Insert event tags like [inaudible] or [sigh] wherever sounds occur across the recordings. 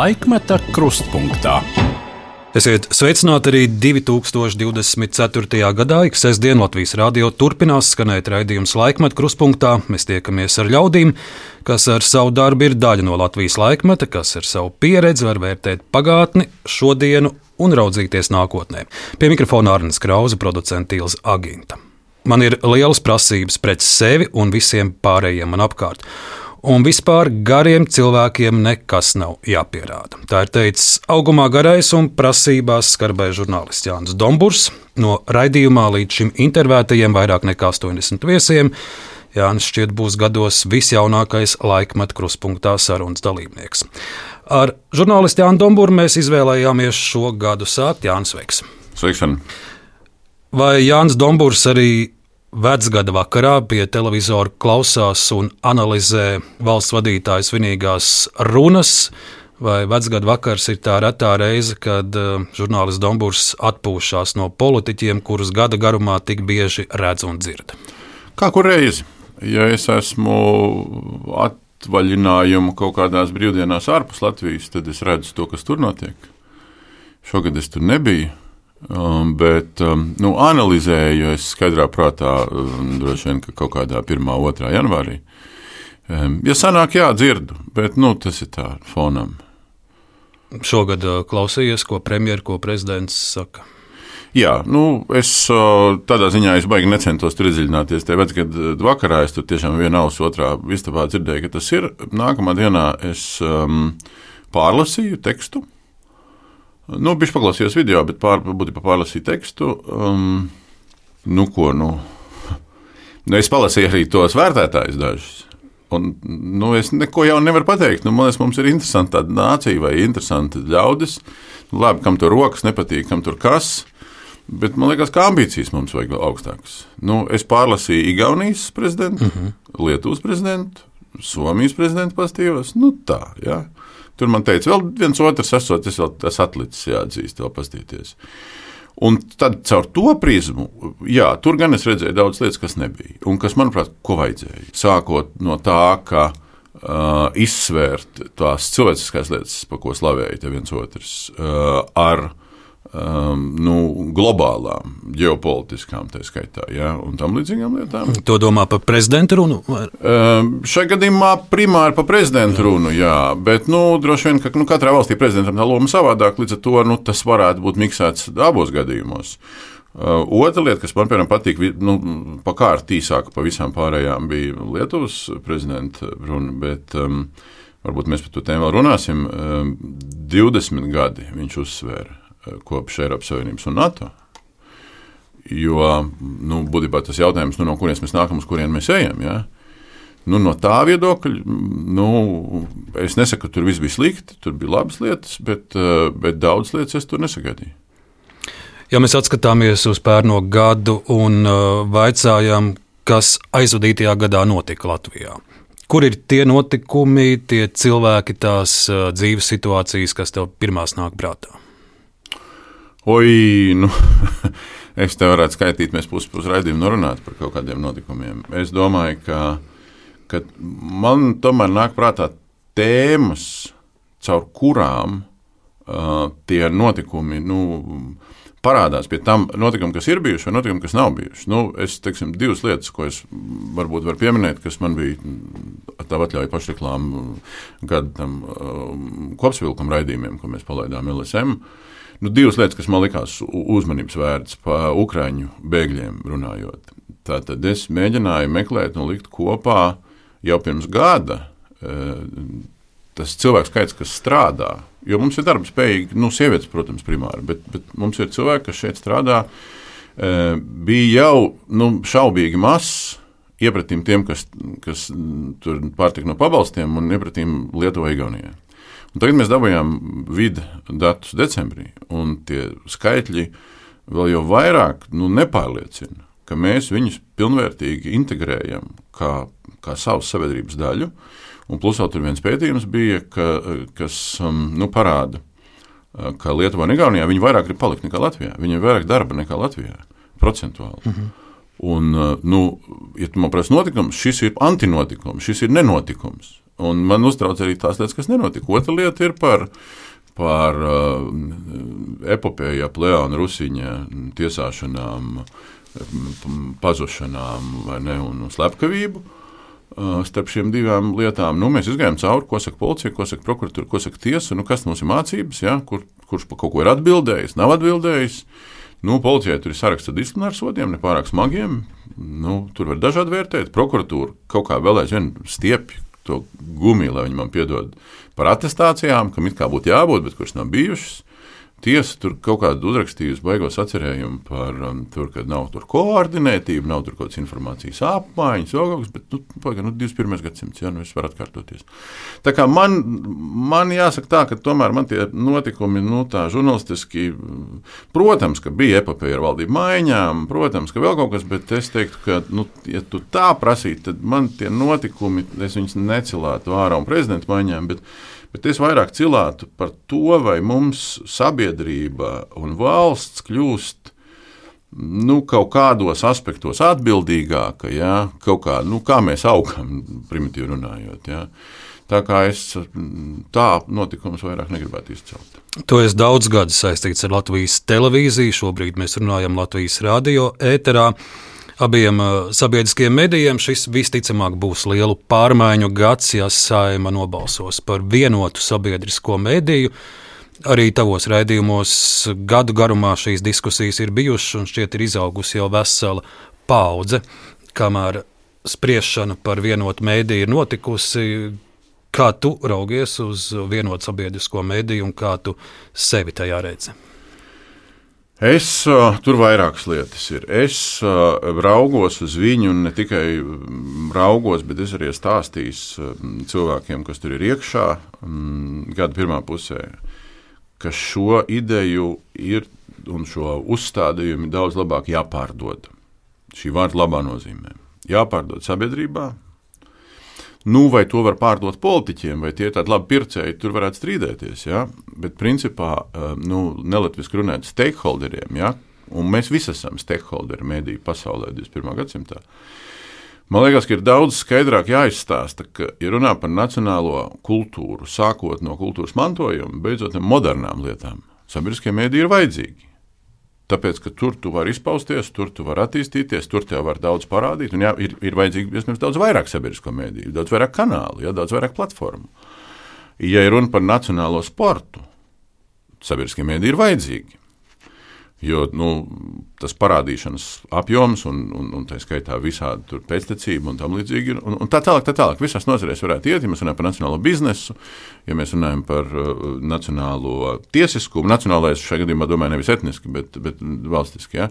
Laikmeta krustpunktā. Esiet sveicināti arī 2024. gadā. Ik sestdien Latvijas rādio turpinās skanēt raidījums laikmeta kruspunktā. Mēs tiekamies ar ļaudīm, kas ar savu darbu ir daļa no Latvijas laikmeta, kas ar savu pieredzi var vērtēt pagātni, šodienu un raudzīties nākotnē. Pie mikrofona Arnēs Krauza, producents Ilza Aginta. Man ir lielas prasības pret sevi un visiem pārējiem man apkārt. Un vispār gariem cilvēkiem nekas nav jāpierāda. Tā ir teicis augumā garais un prasībās skarbais žurnālists Jānis Domburs. No raidījumā līdz šim intervētajiem vairāk nekā 80 viesiem. Jānis šķiet būs gados visjaunākais laikmeta kruspunktā sarunas dalībnieks. Ar žurnālistu Jānu Domburu mēs izvēlējāmies šo gadu sākt. Jānis Veiks. Sveikšana! Vai Jānis Dombūrs arī vecgada vakarā pie televizora klausās un analizē valsts vadītāja svinīgās runas? Vai vecgada vakars ir tā retā reize, kad uh, žurnālists Dombūrs atpūšas no politiķiem, kurus gada garumā tik bieži redz un dzird? Kā kur reizi? Ja es esmu atvaļinājumu kaut kādās brīvdienās ārpus Latvijas, tad es redzu to, kas tur notiek. Šogad es tur nebiju. Um, bet um, nu, analizēju es skaidrā prātā, um, droši vien, ka kaut kādā 1. un 2. janvārī. Ja sanāk, jā, dzirdu, bet nu, tas ir tā fonam. Šogad uh, klausījies, ko premjerministrs, ko prezidents saka. Jā, nu, es uh, tādā ziņā es baigi necentos tur iedziļināties. Tajā vecgada vakarā es tur tiešām vienā ausu otrā istabā dzirdēju, ka tas ir. Nākamā dienā es um, pārlasīju tekstu Nu, Viņš paklausījās video, bet pār, būtībā pārlasīja tekstu. Um, nu, ko, nu? Nu, es palasīju arī tos vērtētājus dažus. Un, nu, es neko jau nevaru pateikt. Nu, man liekas, mums ir interesanta nācija vai interesanti ļaudis. Nu, labi, kam tur rokas nepatīk, kam tur kas. Bet man liekas, ka ambīcijas mums vajag augstākas. Nu, es pārlasīju Igaunijas prezidentu, mm -hmm. Lietuvas prezidentu, Somijas prezidentu pastījos. Nu, tā, jā. Tur man teica, vēl viens otrs esot, tas vēl tas atlicis jāatzīst, vēl pastīties. Un tad caur to prizmu, jā, tur gan es redzēju daudz lietas, kas nebija. Un kas, manuprāt, ko vajadzēja. Sākot no tā, ka uh, izsvērt tās cilvēciskās lietas, pa ko slavēja viens otrs, uh, ar um, nu, globālām, ģeopolitiskām, tā skaitā, ja, un tam līdzīgām lietām. To domā par prezidenta runu? Um, šajā gadījumā primāri par prezidenta runu, jā, bet nu, droši vien, ka nu, katrā valstī prezidentam tā loma savādāk, līdz ar to nu, tas varētu būt miksēts abos gadījumos. Uh, otra lieta, kas man piemēram patīk, nu, pakārt īsāka par visām pārējām, bija Lietuvas prezidenta runa, bet um, varbūt mēs par to tēmu vēl runāsim. Um, 20 gadi viņš uzsvēra kopš Eiropas Savienības un NATO. Jo nu, būtībā tas jautājums, nu, no kurienes mēs nākam, uz kurien mēs ejam. Ja? Nu, no tā viedokļa, nu, es nesaku, ka tur viss bija slikti, tur bija labas lietas, bet, eh, bet daudz lietas es tur nesagaidīju. Ja mēs skatāmies uz pērno gadu un uh, vaicājam, kas aizvadītajā gadā notika Latvijā, kur ir tie notikumi, tie cilvēki, tās uh, dzīves situācijas, kas tev pirmās nāk prātā? Oi, nu, [laughs] es te varētu skaitīt, mēs pusi pus raidījumu runāt par kaut kādiem notikumiem. Es domāju, ka, ka man tomēr nāk prātā tēmas, caur kurām uh, tie notikumi nu, parādās pie tam notikumiem, kas ir bijuši, vai notikumiem, kas nav bijuši. Nu, es teiksim, divas lietas, ko es varbūt varu pieminēt, kas man bija tā atļauja pašreklāmu gadu tam um, kopsavilkam raidījumiem, ko mēs palaidām LSM. Uh, Nu, divas lietas, kas man likās uzmanības vērts par ukrāņu bēgļiem runājot. Tātad es mēģināju meklēt un likt kopā jau pirms gada e, tas cilvēks skaits, kas strādā. Jo mums ir darba spējīgi, nu, sievietes, protams, primāri, bet, bet mums ir cilvēki, kas šeit strādā. E, bija jau nu, šaubīgi mazs iepratīm tiem, kas, kas tur pārtika no pabalstiem un iepratīm Lietuvai, Igaunijai. Un tagad mēs dabūjām vidu datus decembrī, un tie skaitļi vēl jau vairāk nu, nepārliecina, ka mēs viņus pilnvērtīgi integrējam kā, kā savas sabiedrības daļu. Un plus vēl tur viens pētījums bija, ka, kas um, nu, parāda, uh, ka Lietuvā un Igaunijā viņi vairāk grib palikt nekā Latvijā. Viņiem ir vairāk darba nekā Latvijā, procentuāli. Mm -hmm. Un, uh, nu, ja tu man prasa notikums, šis ir antinotikums, šis ir nenotikums. Un man uztrauc arī tās lietas, kas nenotika. Otra lieta ir par, par uh, epopēju ap Leona Rusiņa tiesāšanām, pazušanām ne, un slepkavību. Uh, starp šīm divām lietām nu, mēs gājām cauri, ko saka policija, ko saka prokuratūra, ko saka tiesa. Nu, kas mums ir mācības, ja? Kur, kurš par kaut ko ir atbildējis, nav atbildējis. Nu, policijai tur ir saraksts ar disciplināru sodiem, ne pārāk smagiem. Nu, tur var dažādi vērtēt. Prokuratūra kaut kā vēl aizvien stiepjas to gumiju, lai viņi man piedod par attestācijām, kam it kā būtu jābūt, bet kuras nav bijušas tiesa tur kaut kādu uzrakstījusi baigos atcerējumu par um, to, ka nav tur koordinētība, nav tur kaut kādas informācijas apmaiņas, vēl kaut kas, bet nu, pagaid, nu, 21. gadsimts, jā, nu, es varu atkārtoties. Tā kā man, man jāsaka tā, ka tomēr man tie notikumi, nu, tā žurnālistiski, protams, ka bija epopeja ar valdību maiņām, protams, ka vēl kaut kas, bet es teiktu, ka, nu, ja tu tā prasītu, tad man tie notikumi, es viņus necilētu ārā un prezidenta maiņām, bet Bet es vairāk cilātu par to, vai mums sabiedrība un valsts kļūst nu, kaut kādos aspektos atbildīgāka, ja? kaut kā, nu, kā mēs augam, primitīvi runājot. Ja? Tā kā es tā notikumus vairāk negribētu izcelt. To es daudz gadus saistīts ar Latvijas televīziju. Šobrīd mēs runājam Latvijas radio ēterā. Abiem uh, sabiedriskiem medijiem šis visticamāk būs lielu pārmaiņu gads, ja saima nobalsos par vienotu sabiedrisko mediju. Arī tavos raidījumos gadu garumā šīs diskusijas ir bijušas, un šķiet, ir izaugusi jau vesela paudze. Kamēr spriešana par vienotu mēdīju ir notikusi, kā tu raugies uz vienotu sabiedrisko mediju un kā tu sevi tajā redzi? Es tur vairākas lietas ir. Es raugos uz viņu, un ne tikai raugos, bet es arī stāstīju um, cilvēkiem, kas tur ir iekšā, um, gada pirmā pusē, ka šo ideju ir un šo uzstādījumu daudz labāk jāpārdod. Šī vārda labā nozīmē. Jāpārdod sabiedrībā, Nu, vai to var pārdot politiķiem, vai tie ir tādi labi pircēji, tur varētu strīdēties. Ja? Bet, principā, eh, nu, nelatviski runājot, stakeholderiem, ja? un mēs visi esam stakeholderi mediju pasaulē 21. gadsimtā. Man liekas, ka ir daudz skaidrāk jāizstāsta, ka, ja runā par nacionālo kultūru, sākot no kultūras mantojuma, beidzot ar modernām lietām, sabiedriskie mēdī ir vajadzīgi. Tāpēc, ka tur tu vari izpausties, tur tu vari attīstīties, tur tev var daudz parādīt. Un, jā, ir, ir vajadzīgi iespējams daudz vairāk sabiedrisko mēdīju, daudz vairāk kanālu, jā, daudz vairāk platformu. Ja ir runa par nacionālo sportu, sabiedriskie mēdīji ir vajadzīgi. Jo nu, tas parādīšanas apjoms, un, un, un tā skaitā visādi pēctecība un tam līdzīgi. Un, un tā tālāk, tā tālāk. Visās nozarēs varētu iet, ja mēs runājam par nacionālo biznesu, ja mēs runājam par uh, nacionālo tiesiskumu. Nacionālais šajā gadījumā domāju nevis etniski, bet, bet valstiski. Ja?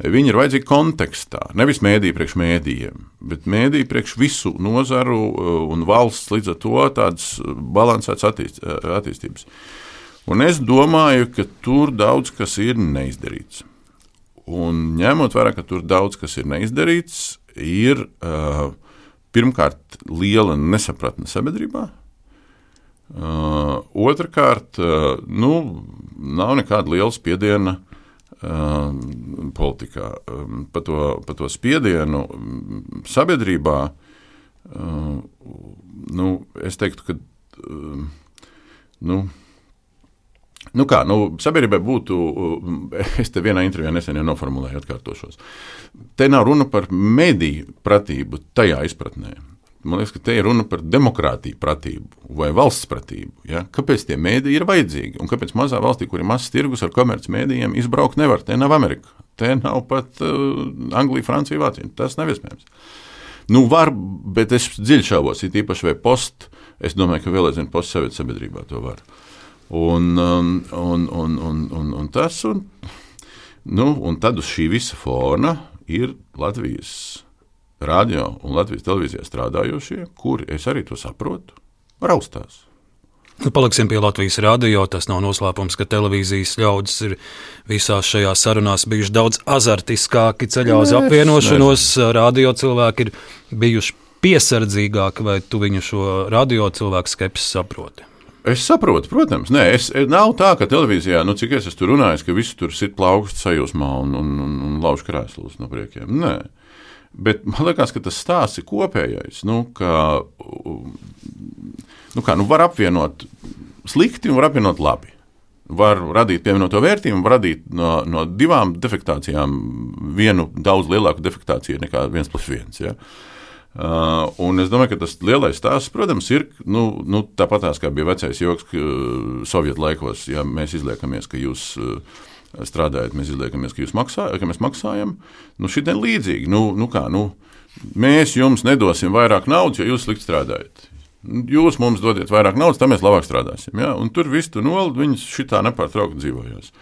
Viņi ir vajadzīgi kontekstā, nevis mēdīju priekš mēdījiem, bet mēdīju priekš visu nozaru uh, un valsts līdz ar to tādas balansētas attīst, uh, attīstības. Un es domāju, ka tur daudz kas ir neizdarīts. Un ņemot vērā, ka tur daudz kas ir neizdarīts, ir uh, pirmkārt liela nesapratne sabiedrībā. Uh, Otrakārt, uh, nu, nav nekāda liela spiediena uh, politikā. Um, pa, to, pa to spiedienu sabiedrībā, uh, nu, es teiktu, ka uh, nu, Nu kā, nu, sabiedrībai būtu, es te vienā intervijā nesen jau noformulēju, atkārtošos. Te nav runa par mediju pratību tajā izpratnē. Man liekas, ka te ir runa par demokrātiju pratību vai valsts pratību. Ja? Kāpēc tie mēdīji ir vajadzīgi? Un kāpēc mazā valstī, kur ir mazs tirgus ar komercmedijiem, izbraukt nevar? Te nav Amerika, te nav pat uh, Anglija, Francija, Vācija. Tas nav iespējams. Nu, var, bet es dziļi šaubos, it īpaši vai post. Es domāju, ka vēl aizvien postsovietu sabiedrībā to var. Uh, Un, um, un, un, un, un, un tas, un, nu, un tad uz šī visa fona ir Latvijas radio un Latvijas televīzijā strādājošie, kuri, es arī to saprotu, raustās. Nu, paliksim pie Latvijas radio. Tas nav noslēpums, ka televīzijas ļaudis ir visās šajās sarunās bijuši daudz azartiskāki ceļā uz apvienošanos. Radio cilvēki ir bijuši piesardzīgāki, vai tu viņu šo radio cilvēku skepsi saproti? Es saprotu, protams, Nē, es, nav tā, ka televīzijā, nu, cik es tur runājis, ka visi tur sit plaukst sajūsmā un, un, un, un lauž krēslus no priekiem. Nē. Bet man liekas, ka tas stāsts ir kopējais. Nu, ka, nu kā, nu var apvienot slikti un var apvienot labi. Var radīt pievienoto vērtību, var radīt no, no divām defektācijām vienu daudz lielāku defektāciju nekā viens plus viens. Ja? Uh, un es domāju, ka tas lielais stāsts, protams, ir nu, nu, tāpat kā bija vecais joks, uh, Sovietu laikos, ja mēs izliekamies, ka jūs uh, strādājat, mēs izliekamies, ka, maksā, ka mēs maksājam. Nu, Šī ir līdzīga. Nu, nu kā, nu, mēs jums nedosim vairāk naudas, jo jūs slikti strādājat. Jūs mums dodiet vairāk naudas, tad mēs labāk strādāsim. Ja? Un tur viss tur nolaiž, viņas šitā nepārtraukti dzīvojās.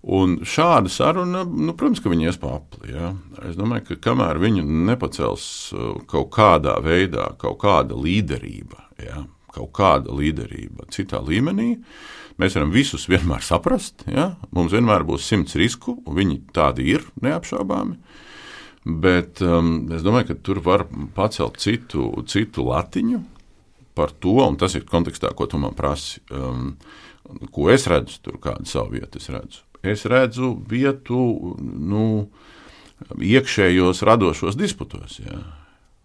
Un šāda saruna, nu, protams, ka viņi ies pa apli. Ja? Es domāju, ka kamēr viņu nepacels uh, kaut kādā veidā, kaut kāda līderība, ja? kaut kāda līderība citā līmenī, mēs varam visus vienmēr saprast. Ja? Mums vienmēr būs simts risku, un viņi tādi ir neapšaubāmi. Bet um, es domāju, ka tur var pacelt citu, citu latiņu, par to, un tas ir kontekstā, ko tu man prasi. Um, ko es redzu, tur kādu savu vietu es redzu. Es redzu vietu nu, iekšējos radošos disputos, jā.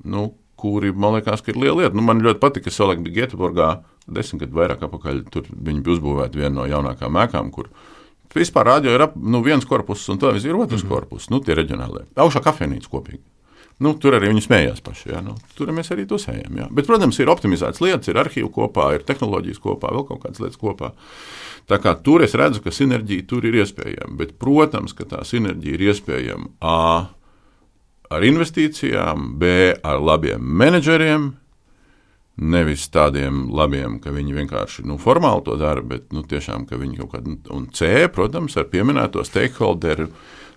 nu, kuri man liekas, ka ir liela lieta. Nu, man ļoti patika, ka Solek bija Göteborgā desmit gadu vairāk atpakaļ. Tur viņi bija uzbūvēti viena no jaunākajām mēkām, kur vispār rādio ir ap, nu, viens korpus un televīzija ir otrs mm -hmm. korpus, nu, tie reģionālie. Augšā kafejnīca kopīgi. Nu, tur arī viņi smējās paši. Ja? Nu, tur mēs arī tusējam. Ja? Bet, protams, ir optimizētas lietas, ir arhīvi kopā, ir tehnoloģijas kopā, vēl kaut kādas lietas kopā. Tā kā tur es redzu, ka sinerģija tur ir iespējama. Bet, protams, ka tā sinerģija ir iespējama A ar investīcijām, B ar labiem menedžeriem. Nevis tādiem labiem, ka viņi vienkārši nu, formāli to dara, bet nu, tiešām, ka viņi kaut kādā, un C, protams, ar pieminēto stakeholderu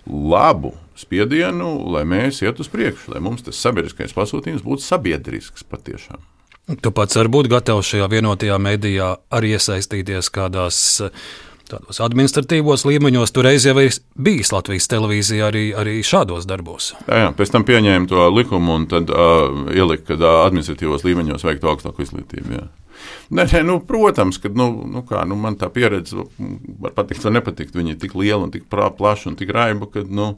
labu spiedienu, lai mēs iet uz priekšu, lai mums tas sabiedriskais pasūtījums būtu sabiedrisks patiešām. Tu pats vari būt gatavs šajā vienotajā medijā arī iesaistīties kādās tādos administratīvos līmeņos. Toreiz jau ir bijis Latvijas televīzija arī, arī šādos darbos. Jā, jā, pēc tam pieņēma to likumu un tad uh, ielika, ka uh, administratīvos līmeņos veiktu augstāku izglītību. Jā. Nē, nē, nu, protams, ka nu, nu kā, nu, man tā pieredze var patikt vai nepatikt. Viņa ir tik liela un tik plaša un tik raiba, ka, nu,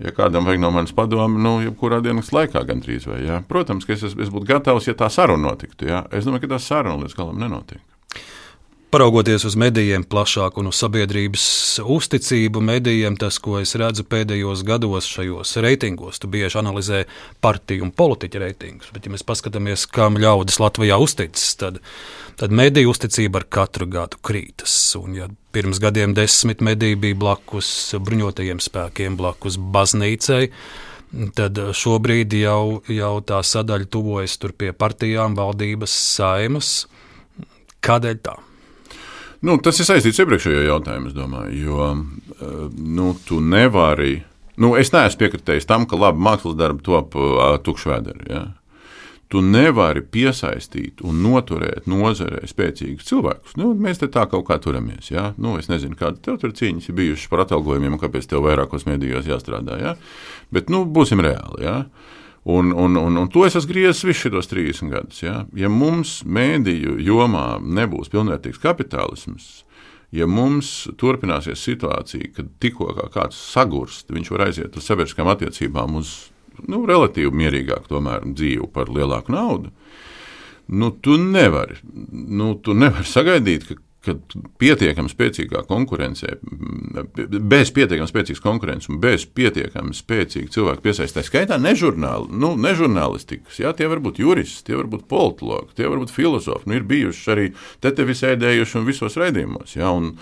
ja kādam vajag no manas padomu, nu, jebkurā dienas laikā gandrīz vai. Jā. Protams, ka es, es būtu gatavs, ja tā saruna notiktu. Jā. Es domāju, ka tā saruna līdz galam nenotiek. Paraugoties uz medijiem plašāk un uz sabiedrības uzticību medijiem, tas, ko es redzu pēdējos gados šajos reitingos, tu bieži analizē partiju un politiķu reitingus. Bet, ja mēs paskatāmies, kam ļaudis Latvijā uzticas, tad, tad mediju uzticība ar katru gadu krītas. Un, ja pirms gadiem desmit mediji bija blakus bruņotajiem spēkiem, blakus baznīcai, tad šobrīd jau, jau tā sadaļa tuvojas pie partijām, valdības, saimas. Kādēļ tā? Nu, tas ir saistīts ar iepriekšējo jautājumu, domāju, jo eh, nu, tu nevari. Nu, es neesmu piekritējis tam, ka labi mākslas darbi top uh, tukšvēderi. Ja? Tu nevari piesaistīt un noturēt nozarē spēcīgus cilvēkus. Nu, mēs te tā kaut kā turamies. Ja? Nu, es nezinu, kāda tev tur cīņas ir bijušas par atalgojumiem kāpēc tev vairākos medijos jāstrādā. Ja? Bet nu, būsim reāli. Ja? Un, un, un, un to es esmu griezis visus šos 30 gadus. Ja, ja mums mēdīju jomā nebūs pilnvērtīgs kapitālisms, ja mums turpināsies situācija, kad tikko kā kāds sagurst, viņš var aiziet uz sabiedriskām attiecībām, uz nu, relatīvi mierīgāku tomēr, dzīvi par lielāku naudu, nu, tu nevari, nu, tu nevari sagaidīt, ka ka pietiekami spēcīgā konkurencē, bez pietiekami spēcīgas konkurences un bez pietiekami spēcīga cilvēku piesaistē, skaitā nežurnāli, nu, nežurnālistikas, jā, tie var būt juristi, tie var būt politologi, tie var būt filozofi, nu, ir bijuši arī te tevi sēdējuši un visos raidījumos, jā, un,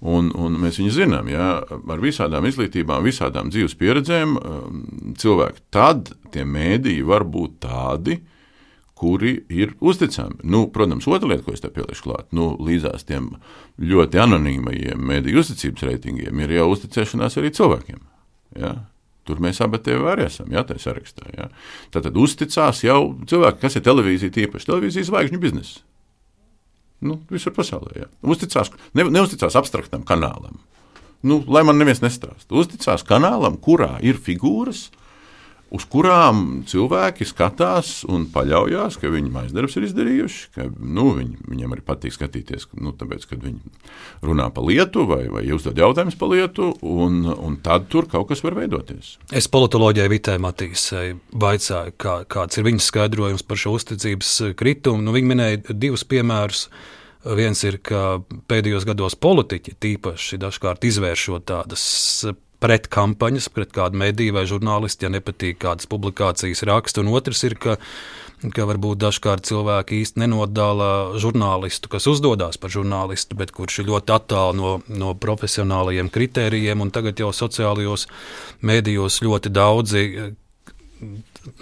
un, un mēs viņu zinām, jā, ar visādām izglītībām, visādām dzīves pieredzēm um, cilvēki, tad tie mēdīji var būt tādi, kuri ir uzticami. Nu, protams, otra lieta, ko es te pielikšu klāt, nu, līdzās tiem ļoti anonīmajiem mediju uzticības reitingiem, ir jau uzticēšanās arī cilvēkiem. Ja? Tur mēs abi arī esam, ja tā sarakstā. Ja? Tad, tad uzticās jau cilvēki, kas ir televīzija, tīpaši televīzijas zvaigžņu biznesa. Nu, visur pasaulē. Ja? Uzticās, ne, neuzticās abstraktam kanālam. Nu, lai man neviens nestāsta. Uzticās kanālam, kurā ir figūras, uz kurām cilvēki skatās un paļaujas, ka viņi maizdarbs ir izdarījuši, ka nu, viņi, viņiem arī patīk skatīties, nu, tāpēc, kad viņi runā pa lietu vai, vai uzdod jautājumus pa lietu, un, un tad tur kaut kas var veidoties. Es politoloģijai Vitē Matīsai vaicāju, kā, kāds ir viņas skaidrojums par šo uzticības kritumu. Nu, viņa minēja divus piemērus. Viens ir, ka pēdējos gados politiķi tīpaši dažkārt izvēršot tādas pretkampaņas pret kādu mediju vai žurnālistu, ja nepatīk kādas publikācijas raksta. Un otrs ir, ka, ka varbūt dažkārt cilvēki īsti nenodala žurnālistu, kas uzdodas par žurnālistu, bet kurš ir ļoti attālu no, no profesionālajiem kritērijiem. Tagad jau sociālajos mēdījos ļoti daudzi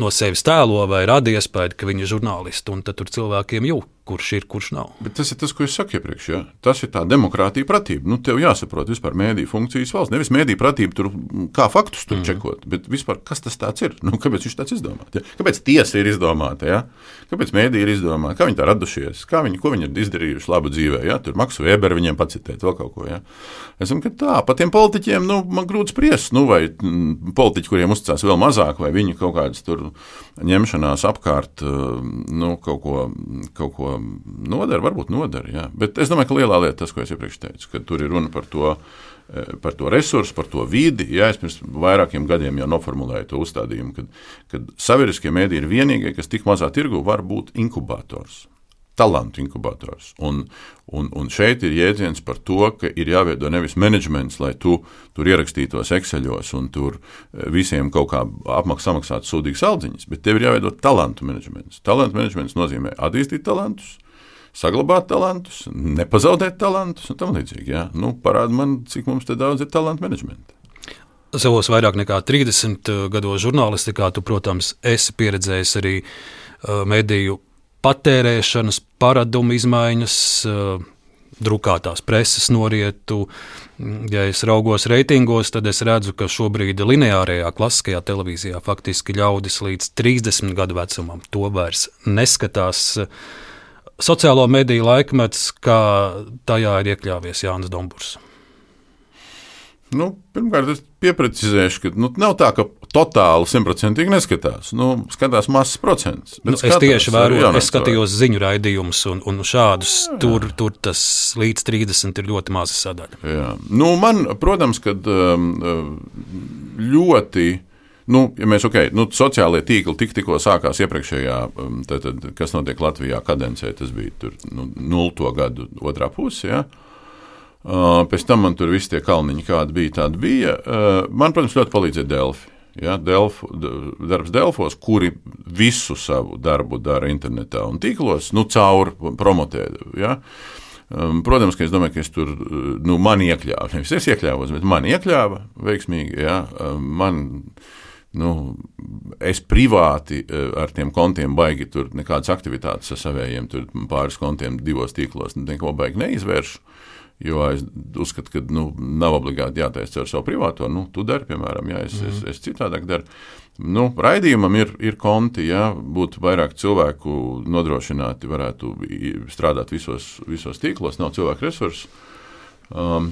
no sevis tēlo vai rada iespēju, ka viņi ir žurnālisti, un tad cilvēkiem jūt, kurš ir, kurš nav. Bet tas ir tas, ko es saku iepriekš. Ja? Tas ir tā demokrātija pratība. Nu, tev jāsaprot vispār mēdīju funkcijas valsts. Nevis mēdīju pratība tur kā faktus tur mm. čekot, bet vispār kas tas ir. Nu, kāpēc viņš tāds izdomāts? Ja? Kāpēc tiesa ir izdomāta? Ja? Kāpēc mēdīji ir izdomāti? Kā viņi tā radušies? Kā viņi, ko viņi ir izdarījuši labu dzīvē? Ja? Tur Maksu Weberu viņiem pacitēt vēl kaut ko. Ja? Es domāju, ka tā, pat tiem politiķiem nu, man grūti spriest, nu, vai m, politiķi, kuriem uzticās vēl mazāk, vai viņi kaut kādas tur ņemšanās apkārt, nu, kaut ko, kaut ko nodara, varbūt nodara. Jā. Bet es domāju, ka lielā lieta tas, ko es iepriekš teicu, ka tur ir runa par to. Par to resursu, par to vidi. Jā, es pirms vairākiem gadiem jau noformulēju to uzstādījumu, ka sabiedriskie mēdī ir vienīgie, kas tik mazā tirgu var būt inkubators talantu inkubators. Un, un, un šeit ir jēdziens par to, ka ir jāveido nevis menedžments, lai tu tur ierakstītos Excelos un tur eh, visiem kaut kā apmaksā samaksātu sūdīgas aldziņas, bet tev ir jāveido talantu menedžments. Talantu menedžments nozīmē attīstīt talantus. Saglabāt talantus, nepazaudēt talantus un tā līdzīgi. Ja? Nu, Parādi man, cik mums te daudz ir talantu menedžmenta. Savos vairāk nekā 30 eh, gados žurnālistikā, tu, protams, esi pieredzējis arī uh, mediju patērēšanas paradumu izmaiņas, eh, drukātās preses norietu. Ja es raugos reitingos, tad es redzu, ka šobrīd lineārajā klasiskajā televīzijā faktiski ļaudis līdz 30 gadu vecumam to vairs neskatās. Sociālo mediju laikmets, kā tajā ir iekļāvies Jānis Domburs. Nu, pirmkārt, es pieprecizēšu, ka nu, nav tā, ka totāli simtprocentīgi neskatās. Nu, skatās mazs procents. Nu, skatās, es tieši vēroju, es skatījos ziņu raidījumus, un, un šādus jā. tur, tur tas līdz 30 ir ļoti maza sadaļa. Jā. Nu, man, protams, kad um, ļoti. Nu, ja mēs, okay, nu, sociālajie tīkli tik, tikko sākās iepriekšējā, um, tad, tad, kas notiek Latvijā kadencē, tas bija tur, nu, nulto gadu otrā pusē. Ja? Uh, pēc tam man tur viss tie kalniņi, kādi bija, tādi bija. Uh, man, protams, ļoti palīdzēja Delfi. Ja, Delfu, darbs Delfos, kuri visu savu darbu dara internetā un tīklos, nu, caur promotē. Ja. Um, protams, ka es domāju, ka es tur nu, man iekļāvu. Nevis es iekļāvos, bet man iekļāva veiksmīgi. Ja. Um, man, nu, es privāti uh, ar tiem kontiem baigi tur nekādas aktivitātes ar saviem, pāris kontiem divos tīklos, neko baigi neizvēršu. Jo es uzskatu, ka nu, nav obligāti jātaisa ar savu privāto. Nu, tu dari, piemēram, ja es, mm. es, mhm. es citādāk daru. Nu, raidījumam ir, ir konti, ja būtu vairāk cilvēku nodrošināti, varētu strādāt visos, visos tīklos, nav cilvēku resursu. Um,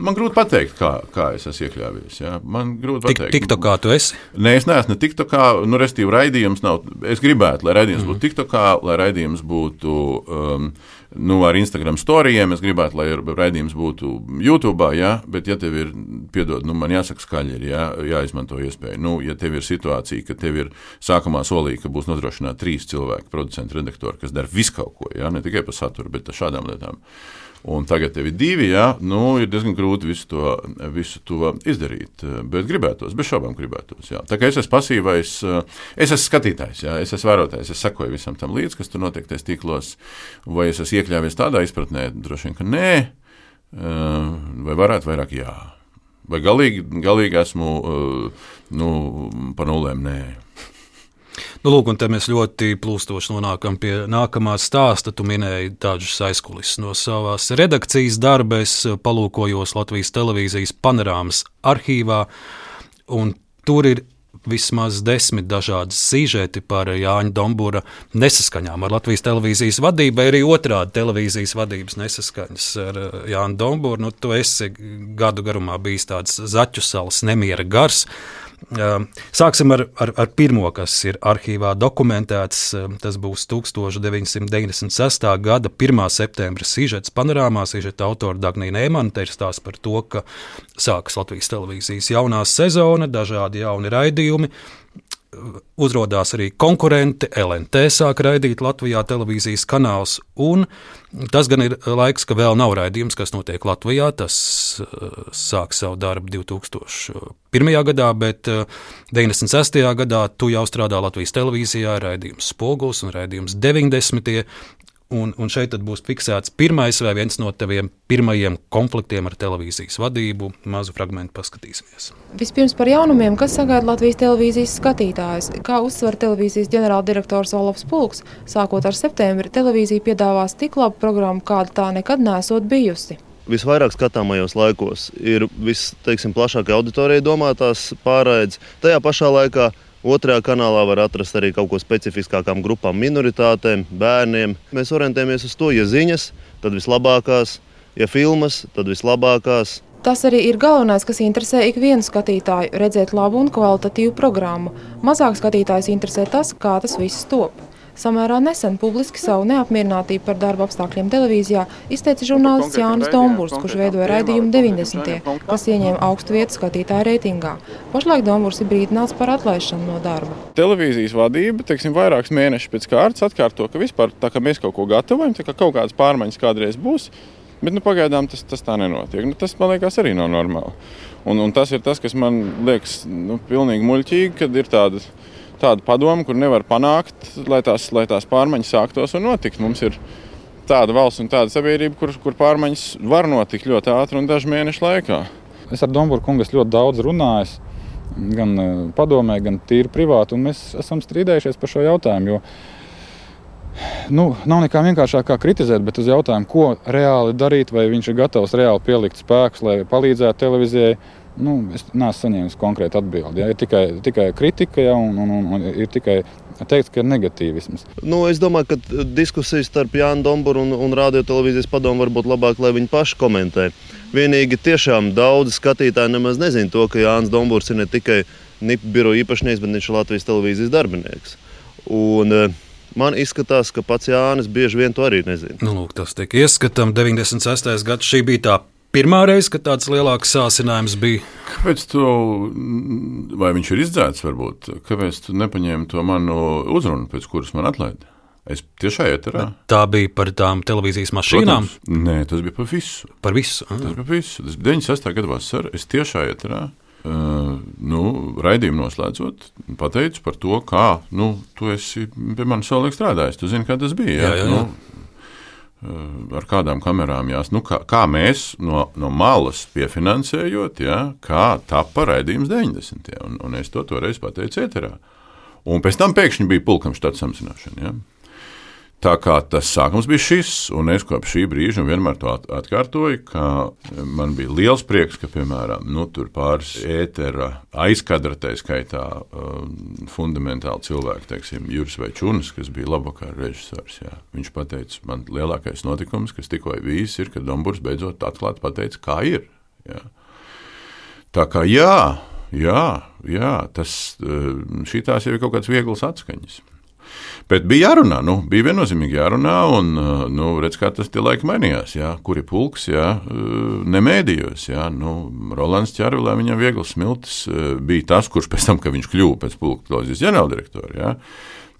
Man grūti pateikt, kā, kā es esmu iekļāvies. Ja? Man grūti pateikt, tik, tik kā tu esi. Nē, es neesmu ne tik tā kā, nu, restīvi, raidījums nav. Es gribētu, lai raidījums mm. būtu tik tā kā, lai raidījums būtu. Um, nu, ar Instagram storijiem. Es gribētu, lai raidījums būtu YouTube, ja, bet, ja tev ir, piedod, nu, man jāsaka skaļi, ir jā, jāizmanto iespēja. Nu, ja tev ir situācija, ka tev ir sākumā solīja, ka būs nodrošināti trīs cilvēki, producenti, redaktori, kas dara visu kaut ko, ja, ne tikai par saturu, bet ar šādām lietām. Un tagad tev ir divi, jā, nu, ir diezgan grūti visu to, visu to izdarīt. Bet gribētos, bez šaubām gribētos. Jā. Tā kā es esmu pasīvais, es esmu skatītājs, jā, es esmu vērotājs, es sekoju visam tam līdzi, kas tur notiek tajos tīklos. Vai es esmu iekļāvies tādā izpratnē, droši vien, ka nē, vai varētu vairāk jā. Vai galīgi, galīgi esmu nu, pa nulēm, nē. Nu, lūk, un te mēs ļoti plūstoši nonākam pie nākamā stāsta. Tu minēji tādus aizkuliskus no savas redakcijas darba. Es palūkojos Latvijas televīzijas panorāmas arhīvā, un tur ir vismaz desmit dažādas sižeti par Jāņa Dombūra nesaskaņām ar Latvijas televīzijas vadību, arī otrādi televīzijas vadības nesaskaņas ar Jāņa Dombūru. Nu, tu esi gadu garumā bijis tāds zaķu salas nemiera gars. Sāksim ar, ar, ar pirmo, kas ir arhīvā dokumentēts. Tas būs 1996. gada 1. septembra sižets panorāmā. Sižeta autora Dagnija Eimana te ir stāsts par to, ka sākas Latvijas televīzijas jaunā sezona, dažādi jauni raidījumi uzrādījās arī konkurenti. LNT sāk raidīt Latvijā televīzijas kanāls. Tas gan ir laiks, ka vēl nav raidījums, kas notiek Latvijā. Tas uh, sāk savu darbu 2001. gadā, bet uh, 96. gadā tu jau strādā Latvijas televīzijā, raidījums Spogulis un raidījums 90. Un, un šeit būs fiksēts pirmais vai viens no taviem pirmajiem konfliktiem ar televīzijas vadību. Mazu fragment paskatīsimies. Vispirms par jaunumiem, kas sagaida Latvijas televīzijas skatītājus. Kā uzsver televīzijas ģenerāldirektors Olofs Pulks, sākot ar septembri, televīzija piedāvās tik labu programmu, kāda tā nekad nesot bijusi visvairāk skatāmajos laikos ir visplašākajai auditorijai domātās pārraides. Tajā pašā laikā Otrajā kanālā var atrast arī kaut ko specifiskākām grupām, minoritātēm, bērniem. Mēs orientējamies uz to, ja ziņas, tad vislabākās, ja filmas, tad vislabākās. Tas arī ir galvenais, kas interesē ikvienu skatītāju - redzēt labu un kvalitatīvu programmu. Mazāk skatītājs interesē tas, kā tas viss top. Samērā nesen publiski savu neapmierinātību par darba apstākļiem televīzijā izteica žurnālists Jānis Dombūrs, kurš veidoja raidījumu 90. kas ieņēma augstu vietu skatītāju reitingā. Pašlaik Dombūrs ir brīdināts par atlaišanu no darba. Televīzijas vadība, teiksim, vairākus mēnešus pēc kārtas atkārto, ka vispār tā kā mēs kaut ko gatavojam, tā kā kaut kādas pārmaiņas kādreiz būs. Bet nu, pagaidām tas, tas tā nenotiek. Nu, tas man liekas arī nav normāli. Un, un tas ir tas, kas man liekas nu, pilnīgi muļķīgi, kad ir tādas tādu padomu, kur nevar panākt, lai tās, lai tās pārmaiņas sāktos un notikt. Mums ir tāda valsts un tāda sabiedrība, kur, kur pārmaiņas var notikt ļoti ātri un dažu mēnešu laikā. Es ar Domburu kungu ļoti daudz runāju, gan e, padomē, gan tīri privāti, un mēs esam strīdējušies par šo jautājumu. Jo, nu, nav nekā vienkāršāk kā kritizēt, bet uz jautājumu, ko reāli darīt, vai viņš ir gatavs reāli pielikt spēkus, lai palīdzētu televīzijai Nu, es neesmu saņēmis konkrētu atbildi. Ja? Ir tikai, tikai kritika, ja? un, un, un, un ir tikai teikts, ka ir negatīvisms. Nu, es domāju, ka diskusijas starp Jānu Domburu un, un radiotelevīzijas padomu varbūt labāk, lai viņi paši komentē. Vienīgi tiešām daudz skatītāji nemaz nezina to, ka Jānis Domburs ir ne tikai NIP biroja īpašnieks, bet viņš ir Latvijas televīzijas darbinieks. Un, uh, Man izskatās, ka pats Jānis bieži vien to arī nezina. Nu, lūk, tas tika ieskatām 96. gads. Šī bija tā pirmā reize, kad tāds lielāks sācinājums bija. Kāpēc tu, vai viņš ir izdzēts, varbūt? Kāpēc tu nepaņēmi to manu uzrunu, pēc kuras man atlaida? Es tiešām ieturā. Tā bija par tām televīzijas mašīnām? Protams. Nē, tas bija par visu. Par visu. Ah. Tas bija par visu. Tas bija 96. gada vasarā. Es tiešām ieturā. Uh, nu, raidījumu noslēdzot, pateicu par to, kā nu, tu esi pie manis savulaik strādājis. Tu zini, kā tas bija. Jā, jā, jā. Nu, ar kādām kamerām jās. Nu, kā, kā mēs no, no malas piefinansējot, ja, kā tapa raidījums 90. Un, un es to toreiz pateicu ēterā. Un pēc tam pēkšņi bija pulkam štāta samazināšana. Ja. Tā kā tas sākums bija šis, un es kopš šī brīža vienmēr to atkārtoju, ka man bija liels prieks, ka, piemēram, nu, tur pāris ētera aizkadra, tā skaitā, um, fundamentāli cilvēki, teiksim, Juris Večunis, kas bija labvakar režisors, jā, viņš pateica, man lielākais notikums, kas tikko ir bijis, ir, ka Domburs beidzot atklāti pateica, kā ir. Jā. Tā kā jā, jā, jā tas, šī tās jau ir kaut kāds viegls atskaņas. Bet bija jārunā, nu, bija viennozīmīgi jārunā, un uh, nu, redz, kā tas tie laiki mainījās. Jā, kuri pulks, jā, uh, nemēdījos. Jā, nu, Rolands Čārvilē viņam viegls smiltis uh, bija tas, kurš pēc tam, kad viņš kļuva pēc pulka televīzijas ģenerāldirektora. Jā,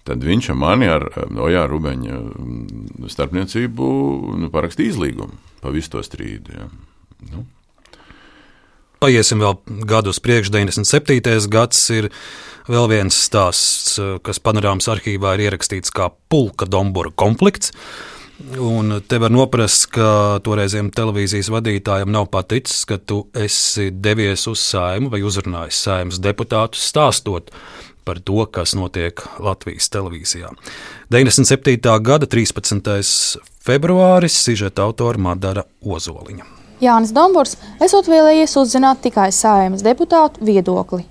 tad viņš mani, ar Ojā Rubeņa mm, starpniecību, nu, parakstīja izlīgumu pa visu to strīdu. Jā. Nu. Paiesim vēl gadu uz priekšu, 97. gads ir vēl viens stāsts, kas panorāmas arhīvā ir ierakstīts kā pulka Dombora konflikts. Un te var noprast, ka toreizējiem televīzijas vadītājiem nav paticis, ka tu esi devies uz saimu vai uzrunājis saimas deputātus stāstot par to, kas notiek Latvijas televīzijā. 97. gada 13. februāris sižeta autora Madara Ozoliņa. Jānis Dombors esot vēlējies uzzināt tikai saimas deputātu viedokli.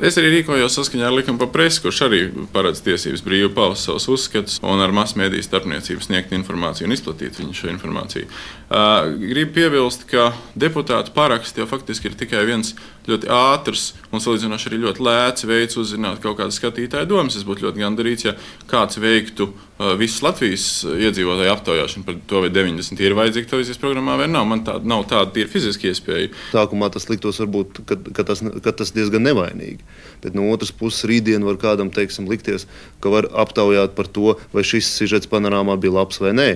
Es arī rīkojos saskaņā ar likumu par presi, kurš arī paredz tiesības brīvi paust savus uzskatus un ar masu mēdīju starpniecību sniegt informāciju un izplatīt viņu šo informāciju. Gribu piebilst, ka deputātu paraksts jau faktiski ir tikai viens ļoti ātrs un salīdzinoši arī ļoti lēts veids uzzināt kaut kādas skatītāju domas. Es būtu ļoti gandarīts, ja kāds veiktu visas Latvijas iedzīvotāju aptaujāšanu par to, vai 90 ir vajadzīgi televīzijas programmā vai nav. Man tāda nav tāda tīra fiziska iespēja. Sākumā tas liktos varbūt, ka, ka, tas, ka tas diezgan nevainīgi. Bet no otras puses, rītdien var kādam teiksim, likties, ka var aptaujāt par to, vai šis sižets panorāmā bija labs vai nē.